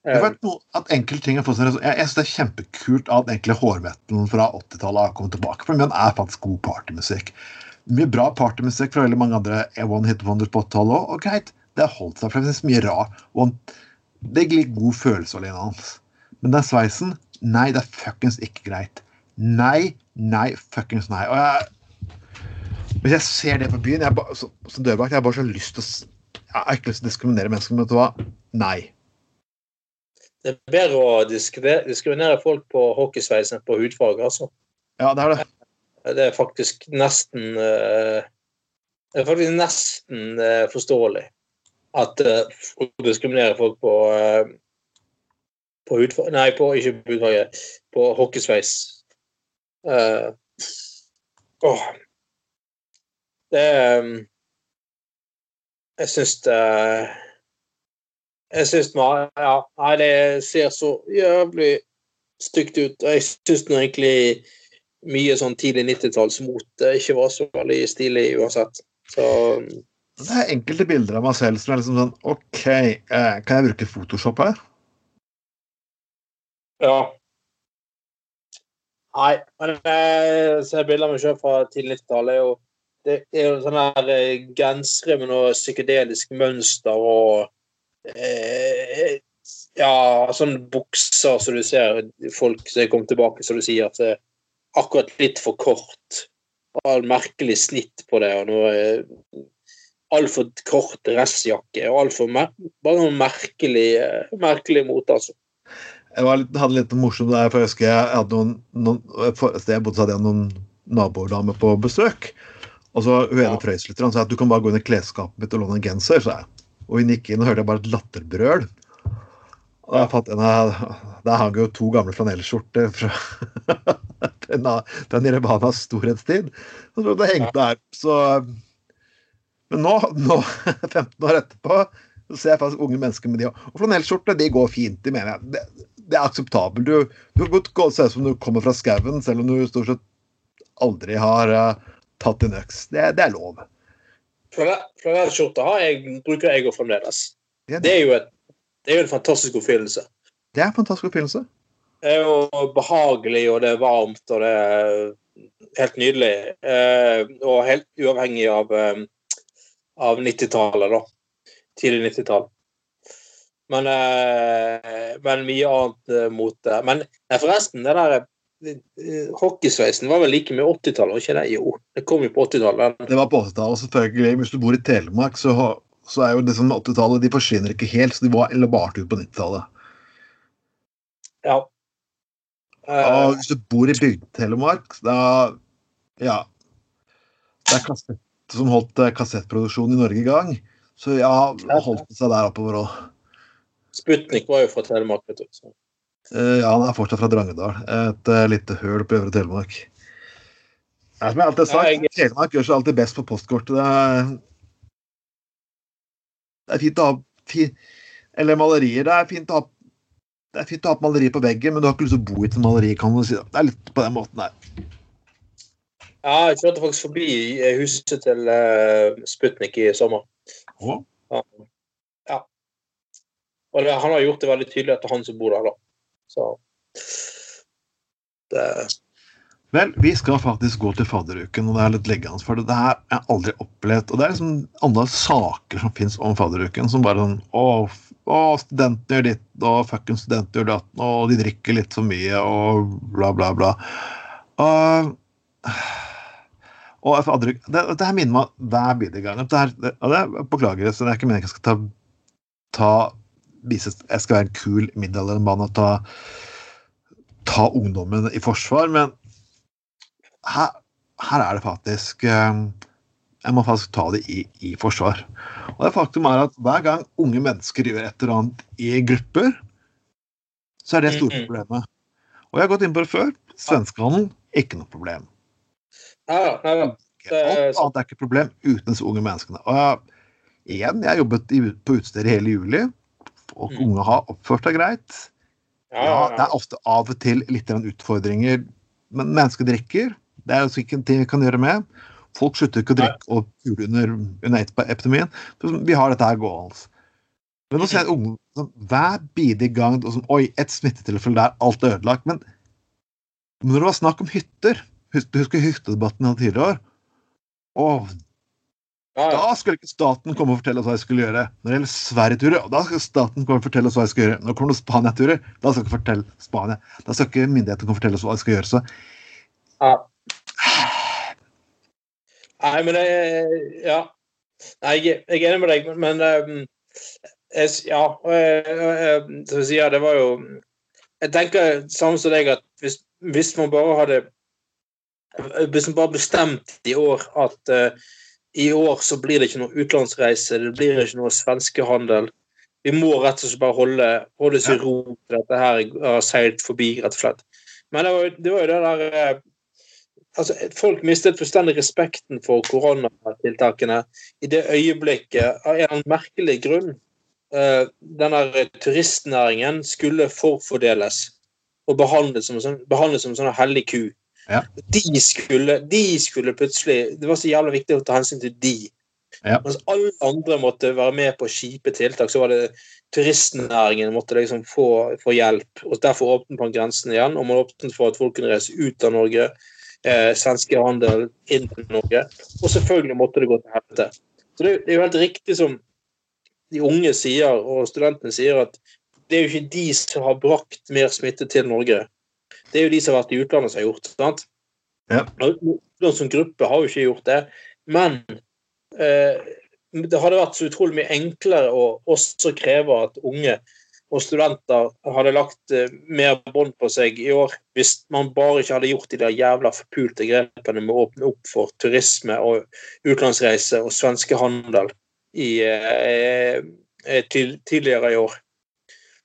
Vet noe, at enkelte ting er jeg, jeg synes det er kjempekult at enkle hårvetten fra 80-tallet har kommet tilbake. For den er faktisk god partymusikk. Mye bra partymusikk fra veldig mange andre One Hit Wonders på 80-tallet òg. Og greit, det holdt seg. fremdeles mye rar. Og det gir god følelse alene hans. Men den sveisen Nei, det er fuckings ikke greit. Nei, nei, fuckings nei. Og jeg hvis jeg ser det på byen jeg ba, så, Som dørvakt jeg har bare så lyst til å Jeg har ikke lyst til å diskriminere mennesker, men vet du hva? Nei. Det er bedre å diskriminere folk på hockeysveis enn på hudfarge, altså. Ja, det er det. Det er faktisk nesten eh, Det er faktisk nesten eh, forståelig at eh, folk diskriminerer folk på eh, på hudfarge Nei, på, ikke på hudfarge. På hockeysveis. Uh, åh. Det um, Jeg syns det Jeg syns Ja, nei, det ser så jævlig stygt ut. Og jeg syns egentlig mye sånn tidlig 90-tallsmot ikke var så veldig stilig uansett. Så Det er enkelte bilder av meg selv som er liksom sånn OK, eh, kan jeg bruke Photoshop her? Ja. Nei, men jeg ser bilder av meg sjøl fra tidlig 90-tallet. Det er jo sånne her eh, gensere med noe psykedelisk mønster og eh, Ja, sånne bukser som du ser folk som kommer tilbake, som du sier, så er akkurat litt for kort. Og merkelig snitt på det, og noe altfor kort dressjakke. Og altfor mer, bare noe merkelig, eh, merkelig mot, altså. Jeg var litt, hadde litt morsomt der, for jeg husker jeg hadde noen, noen for jeg bodde, så hadde jeg noen nabodamer på besøk. Og så hun ene Ja. frøys litt og sa at du kan bare gå inn i klesskapet mitt og låne en genser. sa jeg. Og hun gikk inn og hørte jeg bare et latterbrøl. Og jeg fant en av, Der hang jo to gamle flanellskjorter fra, den, den Irebanas storhetstid. Så det hengte der. Så Men nå, nå 15 år etterpå, så ser jeg faktisk unge mennesker med de òg. Og flanellskjorter, de går fint. De mener jeg. Det, det er akseptabelt. Du, du kan godt se ut som du kommer fra skauen, selv om du stort sett aldri har uh, tatt en øks. Det, det er lov. Flanellskjorter bruker jeg òg fremdeles. Det er jo et, det er jo en fantastisk oppfinnelse. det er en fantastisk oppfinnelse. Det er jo behagelig, og det er varmt, og det er helt nydelig. Eh, og helt uavhengig av, eh, av 90-tallet, da. Tidlig 90-tall. Men, eh, men mye annet mot det. Men forresten, det der hockeysveisen var vel like med 80-tallet, var ikke det? Jo, det kom jo på 80-tallet. Det var på 80-tallet, selvfølgelig. Hvis du bor i Telemark, så, så er jo det som 80-tallet De forsvinner ikke helt, så de var eller bare ut på 90-tallet. Ja. Uh, hvis du bor i Bygd-Telemark, da Ja. Det er kassett som holdt eh, kassettproduksjonen i Norge i gang. Så ja, holdt det seg der oppover òg. Sputnik var jo fra Telemark, vet du. Så. Ja, han er fortsatt fra Drangedal. Et uh, lite høl på Øvre Telemark. Ja, som jeg alltid har sagt, Ja, jeg- Telemark gjør seg alltid best på postkortet. Det er, det er fint å ha fi, Eller malerier. Det er fint å ha det er fint å ha et maleri på veggen, men du har ikke lyst til å bo i et maleri. kan du si. Det er litt på den måten der. Ja, jeg kjørte faktisk forbi huset til uh, Sputnik i sommer. Å, Ja. Og det, han har gjort det veldig tydelig at det er han som bor der, da. Så det, Vel, vi skal faktisk gå til fadderuken, og det er litt leggende. For det her har jeg aldri opplevd. Og det er liksom andre saker som fins om fadderuken, som bare sånn Å, å studentene gjør ditt, og fuckings studenter gjør datt, og de drikker litt for mye, og bla, bla, bla. Og, og fadderuk det, det her minner meg hver bidige gang. at Det her, det, og det, beklager, så det er ikke meningen jeg skal ta, ta vise, Jeg skal være en kul middelaldermann og ta, ta ungdommen i forsvar, men her, her er det faktisk eh, Jeg må faktisk ta det i, i forsvar. Og det faktum er at hver gang unge mennesker gjør et eller annet i grupper, så er det store problemet. Og jeg har gått inn på det før. Svenskehandel, ikke noe problem. ja. Det Alt annet er ikke et problem uten disse unge menneskene. Og jeg, igjen, jeg har jobbet i, på utesteder hele juli, og Mm. unge har oppført seg greit. Ja, det er ofte av og til litt utfordringer, men mennesker drikker. Det er altså ikke en ting vi kan gjøre med. Folk slutter ikke å drikke og pule under, under epidemien. Vi har dette her gående. Men nå ser jeg unge som hver bidige gang og sånn, Oi, et smittetilfelle der, alt er ødelagt. Men, når det var snakk om hytter hus- Du husker hyttedebatten vi hadde tidligere år? Og ja, ja. da skulle ikke staten komme og fortelle oss hva jeg skulle gjøre. Når det gjelder Sverige-turer, da skal staten komme og fortelle oss hva jeg skal gjøre. Når det kommer Spania-turer, da skal ikke fortelle Spania. Da skal ikke myndighetene komme og fortelle oss hva jeg skal gjøre. Så Ja. Nei, men det Ja. Nei, jeg, jeg er enig med deg, men, men um, jeg, Ja. jeg- jeg- Som jeg sier, det var jo Jeg tenker samme som deg, at hvis, hvis man bare hadde Hvis man bare bestemt i år at uh, i år så blir det ikke noe utenlandsreise, det blir ikke noe svenskehandel. Vi må rett og slett bare holde, holde oss i ro til dette her har seilt forbi, rett og slett. Men det var, det var jo det der altså, Folk mistet fullstendig respekten for koronatiltakene i det øyeblikket, av en merkelig grunn, uh, denne turistnæringen skulle forfordeles og behandles som, behandles som en sånn hellig ku. Ja. De, skulle, de skulle plutselig Det var så jævla viktig å ta hensyn til de. Ja. Mens alle andre måtte være med på kjipe tiltak, så var det turistnæringen måtte liksom få, få hjelp. og Derfor åpnet man grensen igjen, og man åpnet for at folk kunne reise ut av Norge. Eh, svenske handel inn til Norge. Og selvfølgelig måtte det gå til helvete. Så det, det er jo helt riktig som de unge sier, og studentene sier, at det er jo ikke de som har brakt mer smitte til Norge. Det er jo de som har vært i utlandet som har gjort sant? Ja. Noen som gruppe har jo ikke gjort det. Men eh, det hadde vært så utrolig mye enklere å også kreve at unge og studenter hadde lagt eh, mer bånd på seg i år hvis man bare ikke hadde gjort de der jævla forpulte grepene med å åpne opp for turisme og utenlandsreise og svenskehandel i, eh, eh, til, tidligere i år.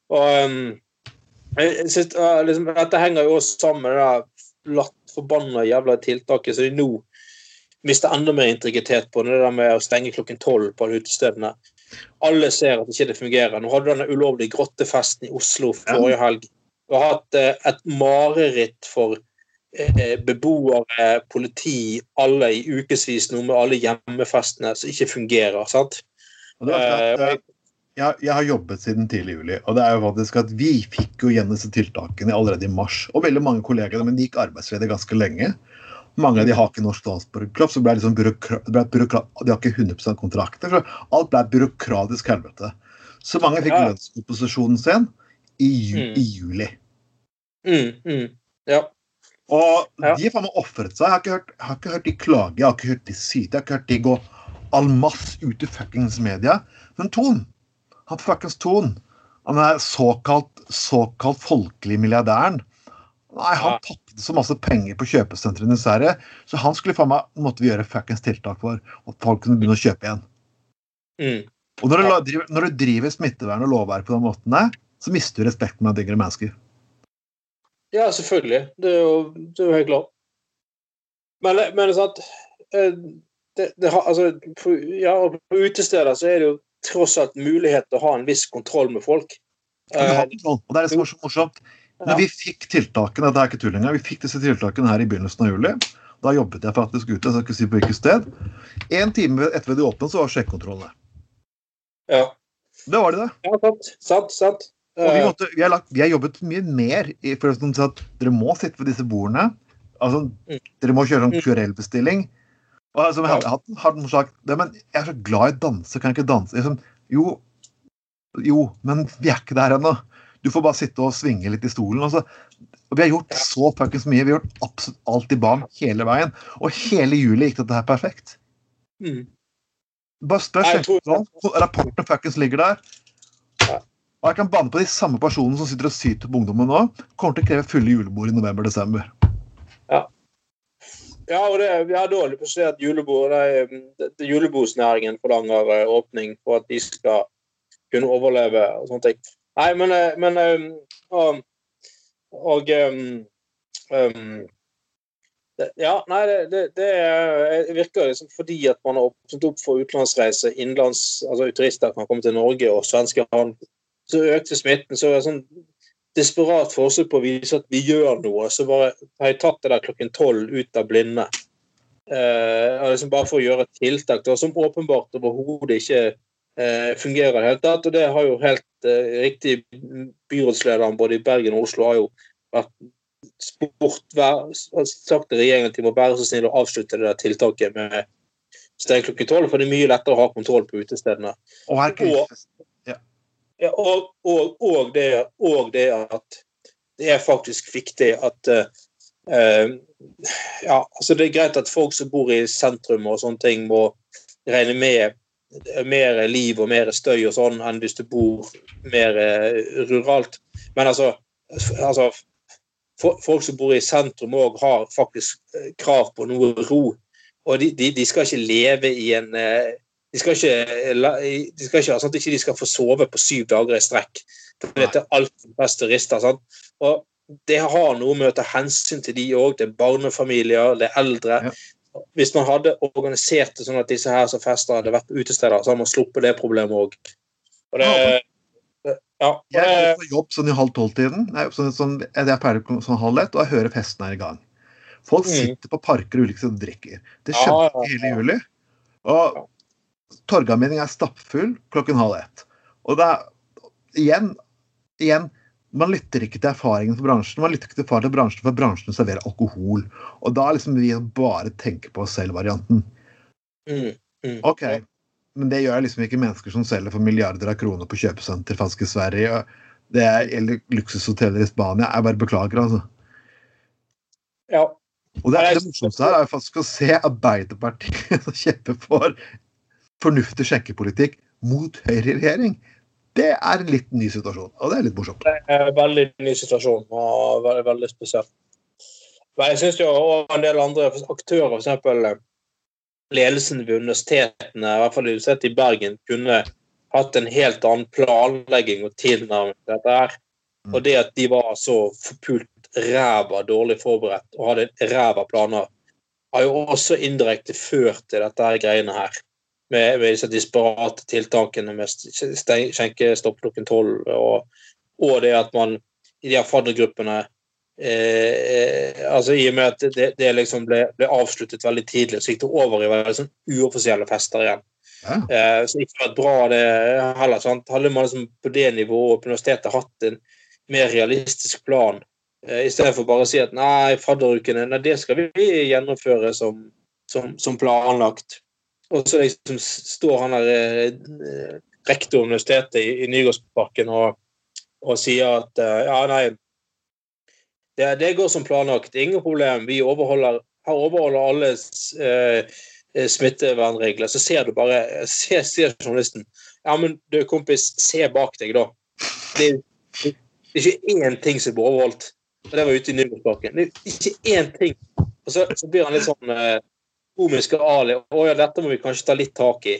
Og um, jeg synes, liksom, Dette henger jo også sammen med det latt forbanna jævla tiltaket som de nå mister enda mer integritet på. Det der med å stenge klokken tolv på alle utestedene. Alle ser at ikke det fungerer. Nå hadde du denne ulovlige grottefesten i Oslo forrige helg. Du har hatt uh, et mareritt for uh, beboere, politi, alle i ukevis nå med alle hjemmefestene som ikke fungerer. sant? Klart, jeg, jeg, har jobbet siden tidlig juli, og det er jo faktisk at vi fikk jo igjen disse tiltakene allerede i mars. Og veldig mange kollegaer men de gikk arbeidsledige ganske lenge. Mange av de har ikke norsk statsborgerskap, så ble liksom byråkra, ble byråkra, de har ikke 100 kontrakter. så Alt ble byråkratisk helvete. Så mange fikk Ja. lønnsopposisjonen sin i, ju, Mm. i juli. Mm, mm, ja. Og de har faen meg ofret seg. Jeg har, hørt, jeg har ikke hørt de klage, jeg har ikke hørt de syte, jeg har ikke hørt de gå all masse ut i fuckings media. Men Ton, han fuckings Ton, han er såkalt, såkalt folkelig milliardæren. Nei, han Ja. tapte så masse penger på kjøpesentrene i Sverige, så han skulle faen meg måtte vi gjøre fuckings tiltak for at folk kunne begynne å kjøpe igjen. Mm. Og når du, driver, når du driver smittevern og lovverk på den måten der, så mister du respekten med yngre mennesker. Ja, selvfølgelig. Det er jo, det er jo helt klart. Men, men sant eh, det, det altså, på, ja, på utesteder så er det jo tross alt mulighet til å ha en viss kontroll med folk. Du Eh, og det er det som er så morsomt. Når vi fikk tiltakene, det er ikke tull vi fikk disse tiltakene her i begynnelsen av juli. Da jobbet jeg faktisk ute, jeg skal ikke si på hvilket sted. En time etter de åpnet, så var sjekkekontrollene. ja. Det var de det. ja, sant. Sant. sant. Og vi, Eh, måtte, vi, har lagt, vi har jobbet mye mer i for å at dere må sitte ved disse bordene. Altså, Mm. dere må kjøre sånn. Og altså, jeg har, noen sagt det, men jeg er så glad i å danse, kan jeg ikke danse? Liksom, jo, jo, men vi er ikke der ennå. Du får bare sitte og svinge litt i stolen. Altså. og vi har gjort så fuckings mye. Vi har gjort absolutt alt i banen hele veien. Og hele juli gikk dette her perfekt. mm. Bare spør Nei, skjenkekontrollen. Rapporten fuckings ligger der. Og jeg kan banne på de samme personene som sitter og syter på ungdommen nå, kommer til å kreve fulle julebord i november-desember. Ja, og det, vi har å si at julebord, det, julebordsnæringen forlanger eh, åpning for at de skal kunne overleve og sånne ting. Nei, men, eh, men um, og, og um, Ja, nei, det, det, det er- virker liksom fordi at man har åpnet opp for utenlandsreise, innenlands, altså turister kan komme til Norge, og svenske land. så økte smitten. Så er det sånn desperat forsøk på å vise at vi gjør noe, så bare har jeg tatt det der klokken tolv ut av blinde. Eh, liksom bare for å gjøre tiltak da, som åpenbart overhodet ikke eh, fungerer i det hele tatt. Og det har jo helt eh, riktig byrådslederen både i Bergen og Oslo har jo vært spurt, og sagt til regjeringen at de må være så snill å avslutte det der tiltaket med steng klokken tolv, for det er mye lettere å ha kontroll på utestedene. Og Og- Ja, og, og, det, og det at det er faktisk viktig at eh, eh, Ja, altså det er greit at folk som bor i sentrum og sånne ting, må regne med mer liv og mer støy og sånn enn hvis du bor mer eh, ruralt. Men altså, altså folk som bor i sentrum òg har faktisk eh, krav på noe ro. Og de, de, de skal ikke leve i en eh, de skal ikke, de skal ikke, sånn at ikke de skal få sove på syv dager i strekk. For dette er alt best turister. Sant? Og det har noe med å ta hensyn til de òg. Det er barnefamilier, det er eldre. Hvis man hadde organisert det sånn at disse her som fester hadde vært på utesteder, så hadde man sluppet det problemet òg. Ja. Ja, jeg går på jobb sånn i halv tolv-tiden. Sånn, sånn, jeg pleier sånn halv ett, og jeg hører festen er i gang. Folk mm. sitter på parker og ulike steder og drikker. Det skjedde ja, hele juli. Og Torgallmenningen er stappfull klokken halv ett. Og det er igjen, igjen man lytter ikke til erfaringen for bransjen, man lytter ikke til erfaringen til bransjen, for bransjen serverer alkohol. Og da liksom vi bare tenker på selv-varianten. Mm, mm. OK, men det gjør liksom ikke mennesker som selger for milliarder av kroner på kjøpesenter faktisk i Sverige. Det er, eller luksushoteller i Spania. Jeg bare beklager, altså. Ja. Og det, er, det morsomste her er jo faktisk å se Arbeiderpartiet som kjemper for fornuftig skjenkepolitikk mot høyreregjering. Det er en litt ny situasjon, og det er litt morsomt. Det er en veldig ny situasjon og veldig, veldig spesielt. Men jeg syns jo og en del andre aktører, f.eks. ledelsen ved universitetene, i hvert fall Universitetet i Bergen, kunne hatt en helt annen planlegging og tilnærming til dette her. Mm. Og det at de var så forpult ræva dårlig forberedt og hadde ræva planer, har jo også indirekte ført til dette her greiene her med, med disse disparate tiltakene med skjenkestopp klokken tolv, og, og, det at man i de her faddergruppene eh, altså I og med at det, det liksom ble, ble, avsluttet veldig tidlig, så gikk det over i veldig sånn uoffisielle fester igjen. Ja. Eh, så ikke vært bra, det heller. sant? Hadde man liksom på det nivået på universitetet hatt en mer realistisk plan, eh, istedenfor bare å si at nei, fadderukene nei, det skal vi gjennomføre som, som, som planlagt. Og så liksom står han der eh, rektor universitetet i, i Nygårdsparken og, og, sier at eh, ja, nei, det, det, går som planlagt. Ingen problem. Vi overholder, her overholder alle eh, smittevernregler. Så ser du bare ser, ser journalisten. Ja, men du, kompis, se bak deg, da. Det, det, det er ikke én ting som blir overholdt. Og det var ute i Nygårdsparken. Det er ikke én ting. Og så, så blir han litt sånn eh, komiske Ali. Å ja, dette må vi kanskje ta litt tak i.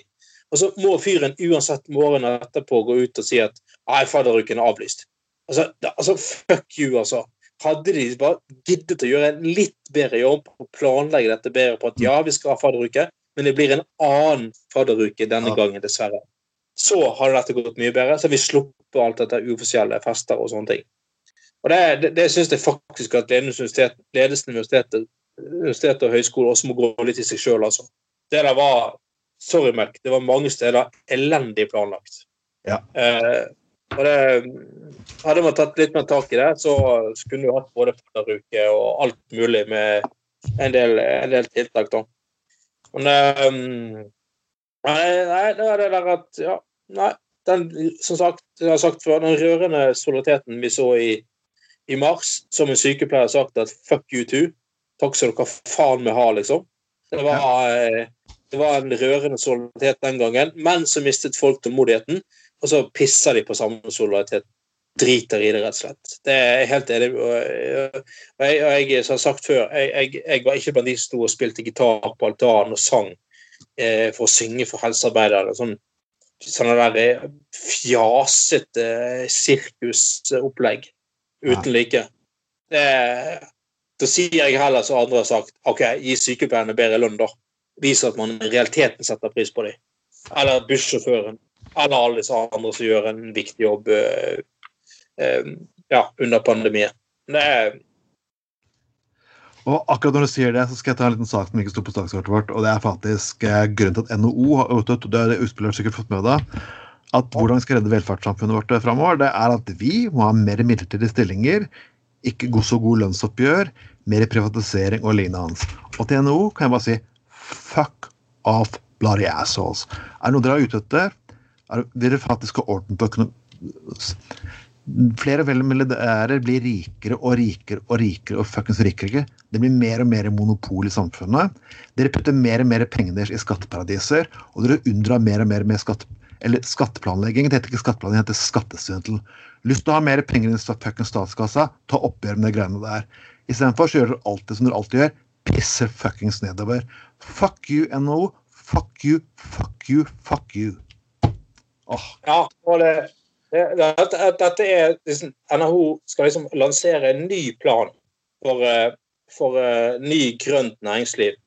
Og så må fyren uansett morgenen etterpå gå ut og si at nei, fadderuken er avlyst. Altså, altså, fuck you, altså. Hadde de bare giddet å gjøre en litt bedre jobb og planlegge dette bedre på at ja, vi skal ha fadderuke, men det blir en annen fadderuke denne gangen, dessverre. Så hadde dette gått mye bedre. Så vi sluppet alt dette uoffisielle fester og sånne ting. Og Det, det, det syns jeg faktisk at ledelsen ved universitetet universitet og høyskole også må gå litt i seg sjøl, altså. Det der var Sorry, Mac, det var mange steder elendig planlagt. Ja. Eh, og det, hadde man tatt litt mer tak i det, så skulle du hatt både fadderuke og alt mulig med en del, en del tiltak, da. Men eh, nei, nei, det er det der at Ja, nei. Den, som sagt, jeg har sagt før, den rørende solidariteten vi så i, i mars, som en sykepleier har sagt at fuck you too, Takk skal dere faen meg ha, liksom. Det var, eh, det var en rørende solidaritet den gangen, men så mistet folk tålmodigheten, og så pisser de på samme solidaritet. Driter i det, rett og slett. Det er jeg helt enig Og jeg, og jeg, som har sagt før, jeg, jeg, jeg, var ikke blant de som sto og spilte gitar på altanen og sang eh, for å synge for helsearbeidere. Sånn, sånne der eh, sirkusopplegg uten like. Det, da sier jeg heller som andre har sagt, OK, gi sykepleierne bedre lønn, da. Vis at man i realiteten setter pris på dem. Eller bussjåføren. Eller alle disse andre som gjør en viktig jobb uh, uh, ja, under pandemien. Det er og akkurat når du sier det, så skal jeg ta en liten sak som ikke sto på sakskartet vårt. og Det er faktisk eh, grunnen til at NHO har utøvd, det har utspillet sikkert fått med deg, at hvordan vi skal redde velferdssamfunnet vårt framover, det er at vi må ha mer midlertidige stillinger ikke god så god lønnsoppgjør, mer privatisering og lignende. hans. Og til NHO kan jeg bare si fuck off bloody assholes. Er det noe dere er ute etter? Er, dere faktisk har orden på? Flere og flere milliardærer blir rikere og rikere og rikere og fuckings rikere. Det blir mer og mer monopol i samfunnet. Dere putter mer og mer penger deres i skatteparadiser, og dere unndrar mer og mer med skatt, Eller skatteplanlegging. Det heter ikke skatteplanlegging, det heter skattesvindel. Lyst til å ha mer penger i fuckings statskassa, ta oppgjør med de greiene der. Istedenfor så gjør dere alltid som dere alltid gjør, pisser fuckings nedover. Fuck you, NHO. Fuck you, fuck you, fuck you. Åh, Ja, og det, det, dette, dette er liksom, NHO skal liksom lansere en ny plan for, eh, for uh, ny grønt næringsliv.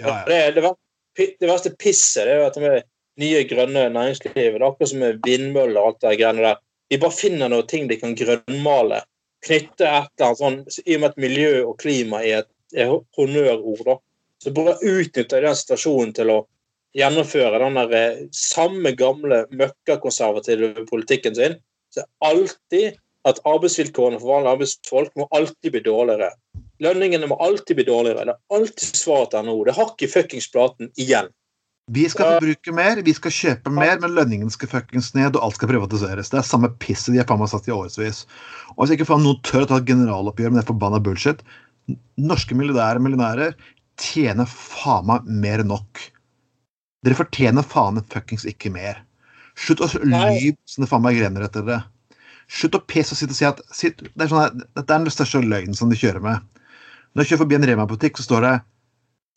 ja, ja. Det, det, verste pisset det er jo at det med nye grønne næringslivet Det er akkurat som med vindmøller og alt det greiene der. De bare finner noen ting de kan grønnmale. Knytte et eller annet sånn I og med at miljø og klima er et er honnørord, da. Så bare utnytter de den situasjonen til å gjennomføre den der eh, samme gamle møkkakonservative politikken sin. Så alltid at arbeidsvilkårene for vanlige arbeidsfolk må alltid bli dårligere. Lønningene må alltid bli dårligere. Det er alltid svaret til NHO. Det har ikke fuckings platen igjen. Vi skal forbruke mer, vi skal kjøpe mer, men lønningene skal fuckings ned, og alt skal privatiseres. Det er samme pisset de har faen meg satt i årevis. Og hvis ikke faen noen tør å ta et generaloppgjør med det forbanna bullshit Norske milliardærer og millionærer tjener faen meg mer enn nok. Dere fortjener faen meg fuckings ikke mer. Slutt å lyve som det faen meg grener etter dere. Slutt å pisse og sitte og si at sitt, det, er sånn her, Dette er den største løgnen som de kjører med. Når jeg kjører forbi en Rema-butikk, så står det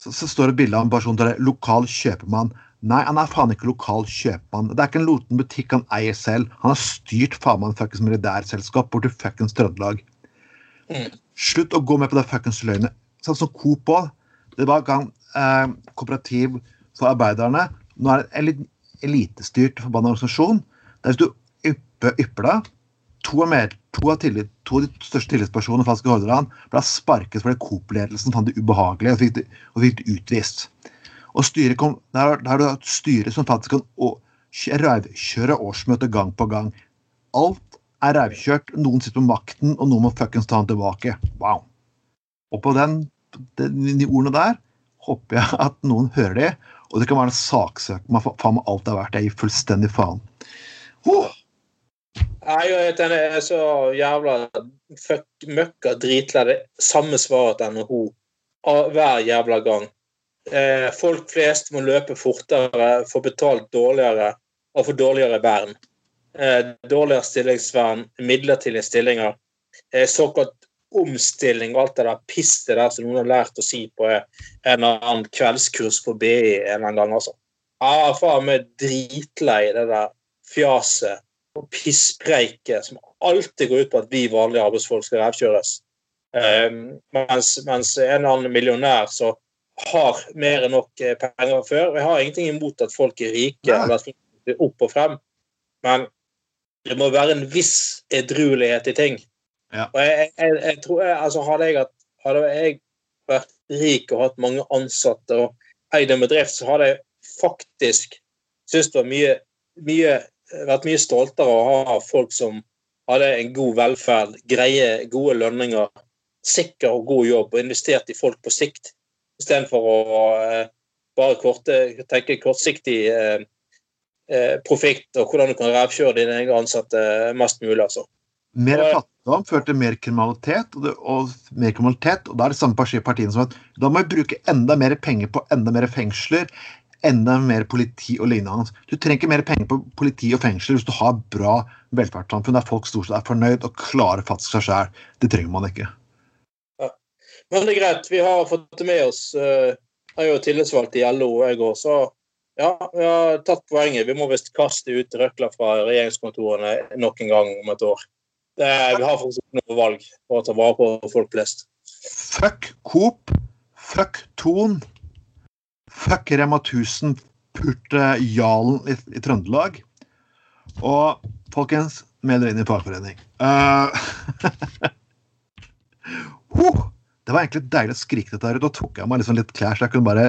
så, så står det bilde av en person der det er lokal kjøpmann. Nei, han er faen ikke lokal kjøpmann. Det er ikke en loten butikk han eier selv. Han har styrt faen meg en fuckings milliardærselskap bort til fuckings Trøndelag. Mm. Slutt å gå med på det fuckings løgnet. Sånn som Coop òg. Det var en gang eh, kooperativ for arbeiderne. Nå er det en elitestyrt forbanna organisasjon. Der hvis du ypper deg to av, med, to, av tillit, to av de største tillitspersonene i Hordaland ble sparket fordi Coop-ledelsen fant det ubehagelig og fikk det, og fikk det utvist. Og styret kom, der, der har du et styre som faktisk kan rævkjøre årsmøtet gang på gang. Alt er rævkjørt. Noen sitter på makten, og noen må fuckings ta den tilbake. Wow. Og på den, den, de ordene der håper jeg at noen hører de, og det kan være en saksøk Man faen meg alt det er verdt. Jeg gir fullstendig faen. Huh. Nei, den er så jævla fuck, møkka dritlei. Det Samme svaret til NHO hver jævla gang. Eh, folk flest må løpe fortere, få betalt dårligere og få dårligere vern. Eh, dårligere stillingsvern, midlertidige stillinger, eh, såkalt omstilling og alt det der pisset der som noen har lært å si på en eller annen kveldskurs på BI en eller annen gang, altså. Ja, faen meg dritlei det der fjaset og pisspreike, som alltid går ut på at vi vanlige arbeidsfolk skal revkjøres. Um, mens, mens en eller annen millionær som har mer enn nok eh, penger før og Jeg har ingenting imot at folk er rike, Nei. eller at folk er opp og frem, men det må være en viss edruelighet i ting. Ja. Og jeg, jeg, jeg tror jeg, altså Hadde jeg, hadde jeg vært rik og hatt mange ansatte og eid en bedrift, så hadde jeg faktisk syntes det var mye, mye vært mye stoltere å ha folk som hadde en god velferd, greie, gode lønninger, sikker og god jobb, og investert i folk på sikt, istedenfor å eh, bare korte, tenke kortsiktig eh, eh, profitt og hvordan du kan revkjøre dine egne ansatte mest mulig. altså. Mer fattigdom fører til mer kriminalitet, og, det, og mer kriminalitet, og da er det samme parti- partiene som at da må vi bruke enda mer penger på enda mer fengsler, enda mer politi og lignende. Du trenger ikke mer penger på politi og fengsler hvis du har bra velferdssamfunn der folk stort sett er fornøyd og klarer faktisk seg sjøl. Det trenger man ikke. Men det er greit, vi har fått det med oss. eh, Jeg er jo tillitsvalgt i LO, jeg òg, så ja, vi har tatt poenget. Vi må visst kaste ut røkla fra regjeringskontorene nok en gang om et år. Det, vi har faktisk ikke noe valg for å ta vare på folk flest. Fuck Coop. Fuck Thon. Fuck Rema 1000 Purte Jalen i, i Trøndelag. Og folkens, meld dere inn i fagforening. Uh, huh, det var egentlig deilig å skrike dette her ut. Da tok jeg meg liksom litt klær, så jeg kunne bare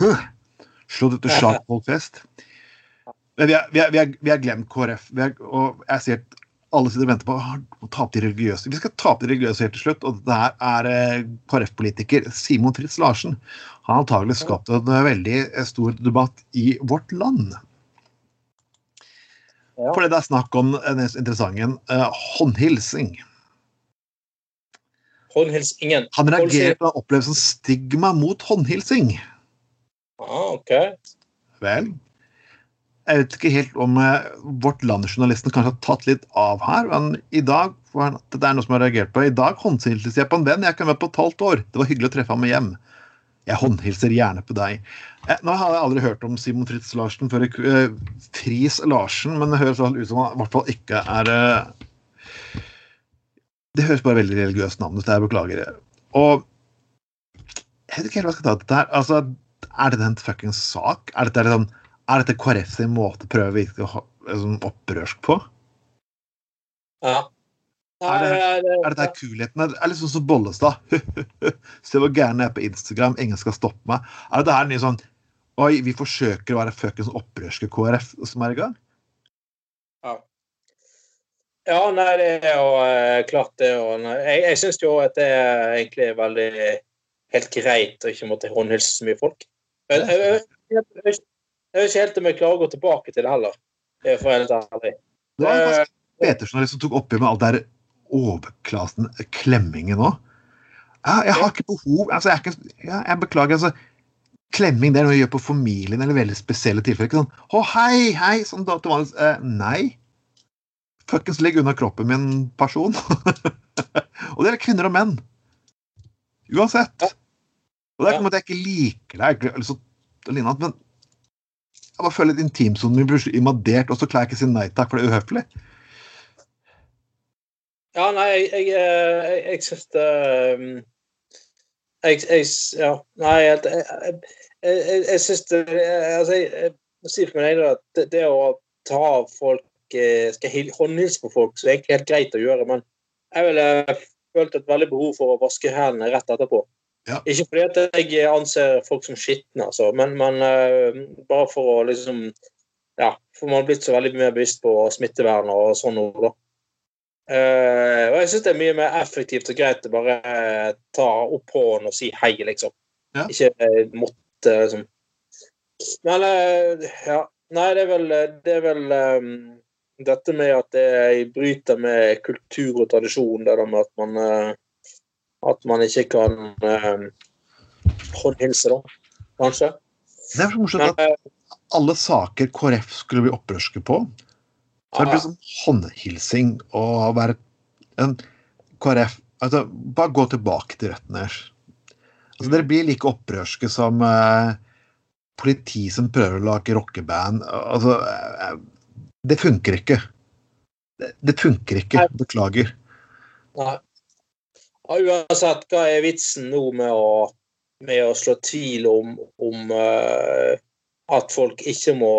huh, slå det til slag på folk flest. Men vi har vi vi vi glemt KrF. Vi er, og jeg sier at alle sitter og venter på «Ah, å tape de religiøse. Vi skal tape de religiøse helt til slutt. Og det her er eh, KrF-politiker Simon Fritz Larsen. Har antagelig skapt en eh, veldig eh, stor debatt i vårt land. Ja. Fordi det er snakk om den interessante eh, håndhilsing. Håndhilsingen. Han reagerer på opplevelsen stigma mot håndhilsing. Ah, ok. Vel, jeg vet ikke helt om eh, Vårt Land-journalisten kanskje har tatt litt av her, men i dag det er noe som jeg har reagert på. I dag håndhilses jeg på en venn jeg kan møtt på et halvt år. Det var hyggelig å treffe ham hjem. Jeg håndhilser gjerne på deg. Eh, nå har jeg aldri hørt om Simon Fritz Larsen før eh, Friis Larsen, men det høres ut som han i hvert fall ikke er eh, Det høres bare veldig religiøst navn ut. Jeg beklager. Og jeg vet ikke helt hva jeg skal ta dette her. Altså, er dette en fuckings sak? Er dette, liksom, er dette KrF sin måte å prøve å virke liksom, opprørsk på? Ja. Er det, er dette kulheten? Er det litt sånn som Bollestad? Se hvor gæren jeg er på Instagram, ingen skal stoppe meg. Er det her nye sånn Oi, vi forsøker å være fuckings opprørske KrF som er i gang? Ja. Ja, nei, det er jo eh, klart det. Og, jeg jeg syns jo at det er egentlig veldig helt greit å ikke måtte håndhilse så mye folk. Jeg, jeg, jeg, jeg, vet ikke helt om jeg klarer å gå tilbake til det heller, for å være helt ærlig. Det var faktisk Petersen som tok oppgjør med alt det overklassen klemmingen òg. Ja, jeg har ikke behov altså jeg, ikke, ja, jeg, beklager. altså Klemming det er noe jeg gjør på familien eller veldig spesielle tilfeller. Ikke sånn 'Å, hei, hei!' sånn da til. Eh, nei. Fuckings ligg unna kroppen min, person. og det er kvinner og menn. Uansett. Og det er ikke at jeg ikke liker deg, eller så, men jeg bare føler litt intimsonen min blir invadert, og så klarer jeg ikke å si nei takk, for det er uhøflig. Ja, nei, jeg, jeg, eh, jeg, syns det jeg, jeg, Ja, nei, jeg, jeg, jeg syns det Altså, jeg, må si for meg at det, det, å ta folk eh, Skal håndhilse på folk, så er egentlig helt greit å gjøre, men jeg ville følt et veldig behov for å vaske hendene rett etterpå. Ja. Ikke fordi at jeg anser folk som skitne, altså, men, men uh, bare for å liksom Ja, for man har blitt så veldig mye bevisst på smittevern og sånn noe, da. Uh, og jeg syns det er mye mer effektivt og greit å bare uh, ta opp hånden og si hei, liksom. Ja. Ikke uh, måtte liksom Men ja. Nei, det er vel, det er vel um, dette med at det bryter med kultur og tradisjon, det der med at man at man ikke kan håndhilse, da. Kanskje. Det er så morsomt at alle saker KrF skulle bli opprørske på, så det blir sånn håndhilsing og være en KrF altså, Bare gå tilbake til røttene deres. Altså, dere blir like opprørske som eh, politi som prøver å lage rockeband. Altså, eh, det funker ikke. Det, det funker ikke. Beklager. Nei. Ja, uansett, hva er vitsen nå med å, med å slå tvil om, om uh, at folk ikke må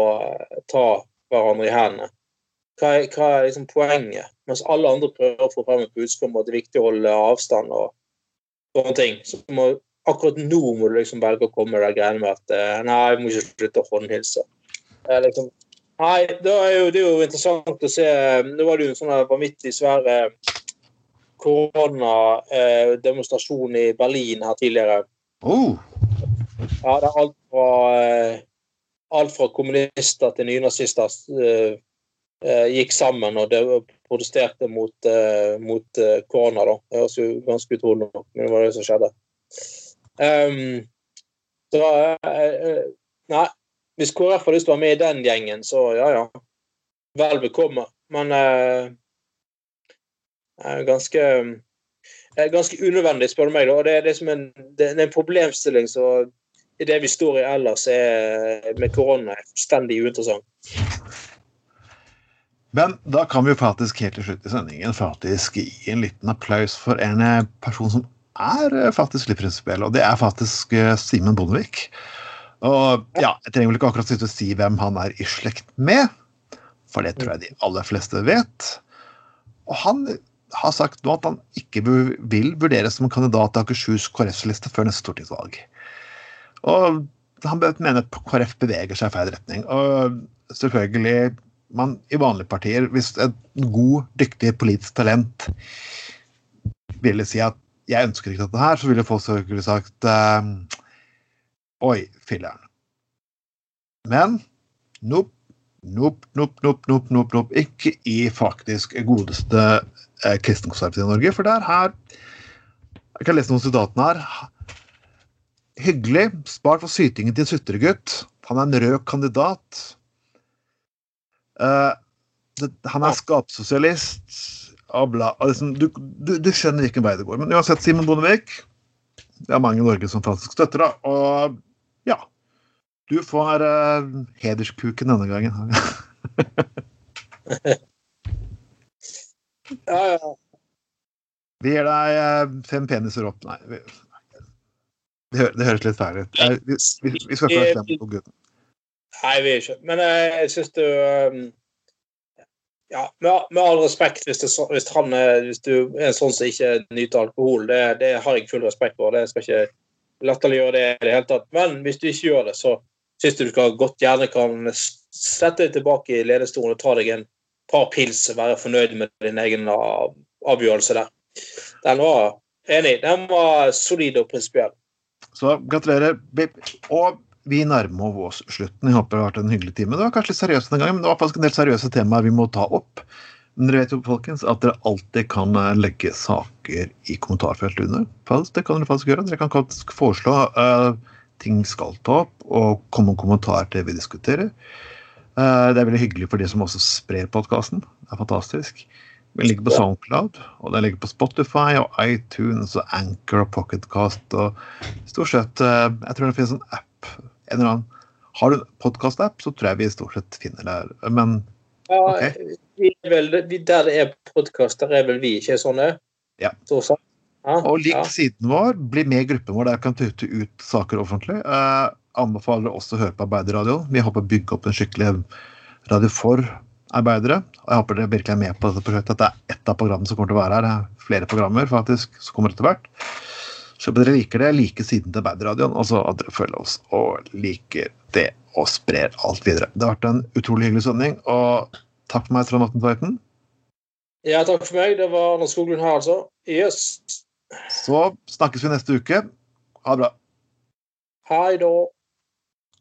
ta hverandre i hendene? Hva er, hva er liksom poenget? Mens alle andre prøver å få frem et budskap om at det er viktig å holde avstand og sånne ting. Så må, akkurat nå må du liksom velge å komme med de greiene med at eh, nei, jeg må ikke slutte å håndhilse. Liksom, nei, det er, jo, det er, jo, interessant å se Nå var det jo en sånn vanvittig svær eh, koronademonstrasjon i Berlin her tidligere. Oh. Ja, det er alt fra, eh, alt fra kommunister til nynazister Eh, gikk sammen og protesterte mot, uh, mot uh, korona. da. Det høres jo ganske utrolig ut, men det var det som skjedde. Um, så uh, Nei, hvis KrF har lyst til å være med i den gjengen, så ja, ja. Vel bekomme. Men ganske ganske unødvendig, spør du meg. og Det er, liksom en, det er en problemstilling så i det vi står i ellers er, med korona, er fullstendig uinteressant. Men da kan vi faktisk helt til slutt i sendingen faktisk gi en liten applaus for en eh, person som er eh, faktisk litt prinsipiell, og det er faktisk eh, Simen Bondevik. Og ja, jeg trenger vel ikke akkurat sitte og si hvem han er i slekt med, for det tror jeg de aller fleste vet. Og han har sagt nå at han ikke vil vurderes som kandidat til Akershus KrF-liste før neste stortingsvalg. Og han mener at KrF beveger seg i feil retning. Og selvfølgelig man i vanlige partier, hvis et god, dyktig politisk talent ville si at jeg ønsker ikke dette her, så ville folk selvfølgelig sagt uh, Oi, filler'n. Men nope, nope, nope, nope, nope. Ikke i faktisk godeste eh, i Norge, for det er her Jeg kan lese noen sitatene her. Hyggelig. Spart for sytingen til en sutregutt. Han er en rød kandidat. Eh, det, han er skapssosialist. Abla, liksom, du, du, du, skjønner hvilken vei det går. Men uansett, Simon Bondevik Det er mange i Norge som faktisk støtter deg. Og ja Du får uh, hederskuken denne gangen. ja, ja. Vi gir deg uh, fem peniser opp. Nei. Vi, det, det, høres litt fælt ut. Vi, vi, vi, skal være slemme på gutten. Nei, vi er ikke Men uh, jeg syns du um ja, med, med, all respekt, hvis, det, hvis, han, hvis, du er en sånn som ikke nyter alkohol, det, det, har jeg full respekt for. Det skal ikke latterliggjøre det i det hele tatt. Men hvis du ikke gjør det, så syns jeg du skal godt gjerne kan sette deg tilbake i ledestolen og ta deg en par pils og være fornøyd med din egen avgjørelse der. Den var enig. Den var solid og prinsipiell. Så gratulerer. Og vi nærmer oss slutten. Jeg håper det har vært en hyggelig time. Det var kanskje litt seriøst denne gangen, men det var faktisk en del seriøse temaer vi må ta opp. Men dere vet jo folkens, at dere alltid kan eh, legge saker i kommentarfeltet under. Det kan dere faktisk gjøre. Dere kan faktisk foreslå uh, ting skal ta opp, og komme med kommentarer til det vi diskuterer. Uh, det er veldig hyggelig for de som også sprer podkasten. Det er fantastisk. Vi ligger på Soundcloud, og den ligger på Spotify og iTunes og Anchor og Pocketcast og stort sett uh, Jeg tror det finnes en app en eller annen Har du podkast-app, så tror jeg vi stort sett finner det. Men okay. ja, vel, Der det er podkast, der er vel vi ikke sånne? Ja. Så, ja og lik ja. siden vår, bli med i gruppen vår der kan tute ut saker offentlig. Eh, anbefaler også å høre på Arbeiderradioen. Vi håper å bygge opp en skikkelig radio for arbeidere. Og jeg håper dere virkelig er med på dette prosjektet. At det er ett av programmene som kommer til å være her. Det er flere programmer faktisk som kommer etter hvert. Så om dere liker det, like siden til Bandradioen, altså at dere følger oss og liker det og sprer alt videre. Det har vært en utrolig hyggelig sending, og takk for meg, Trond Atten Tveiten. Ja, takk for meg. Det var Anders Skoglund her, altså. Yes. Så snakkes vi neste uke. Ha det bra. Hei da.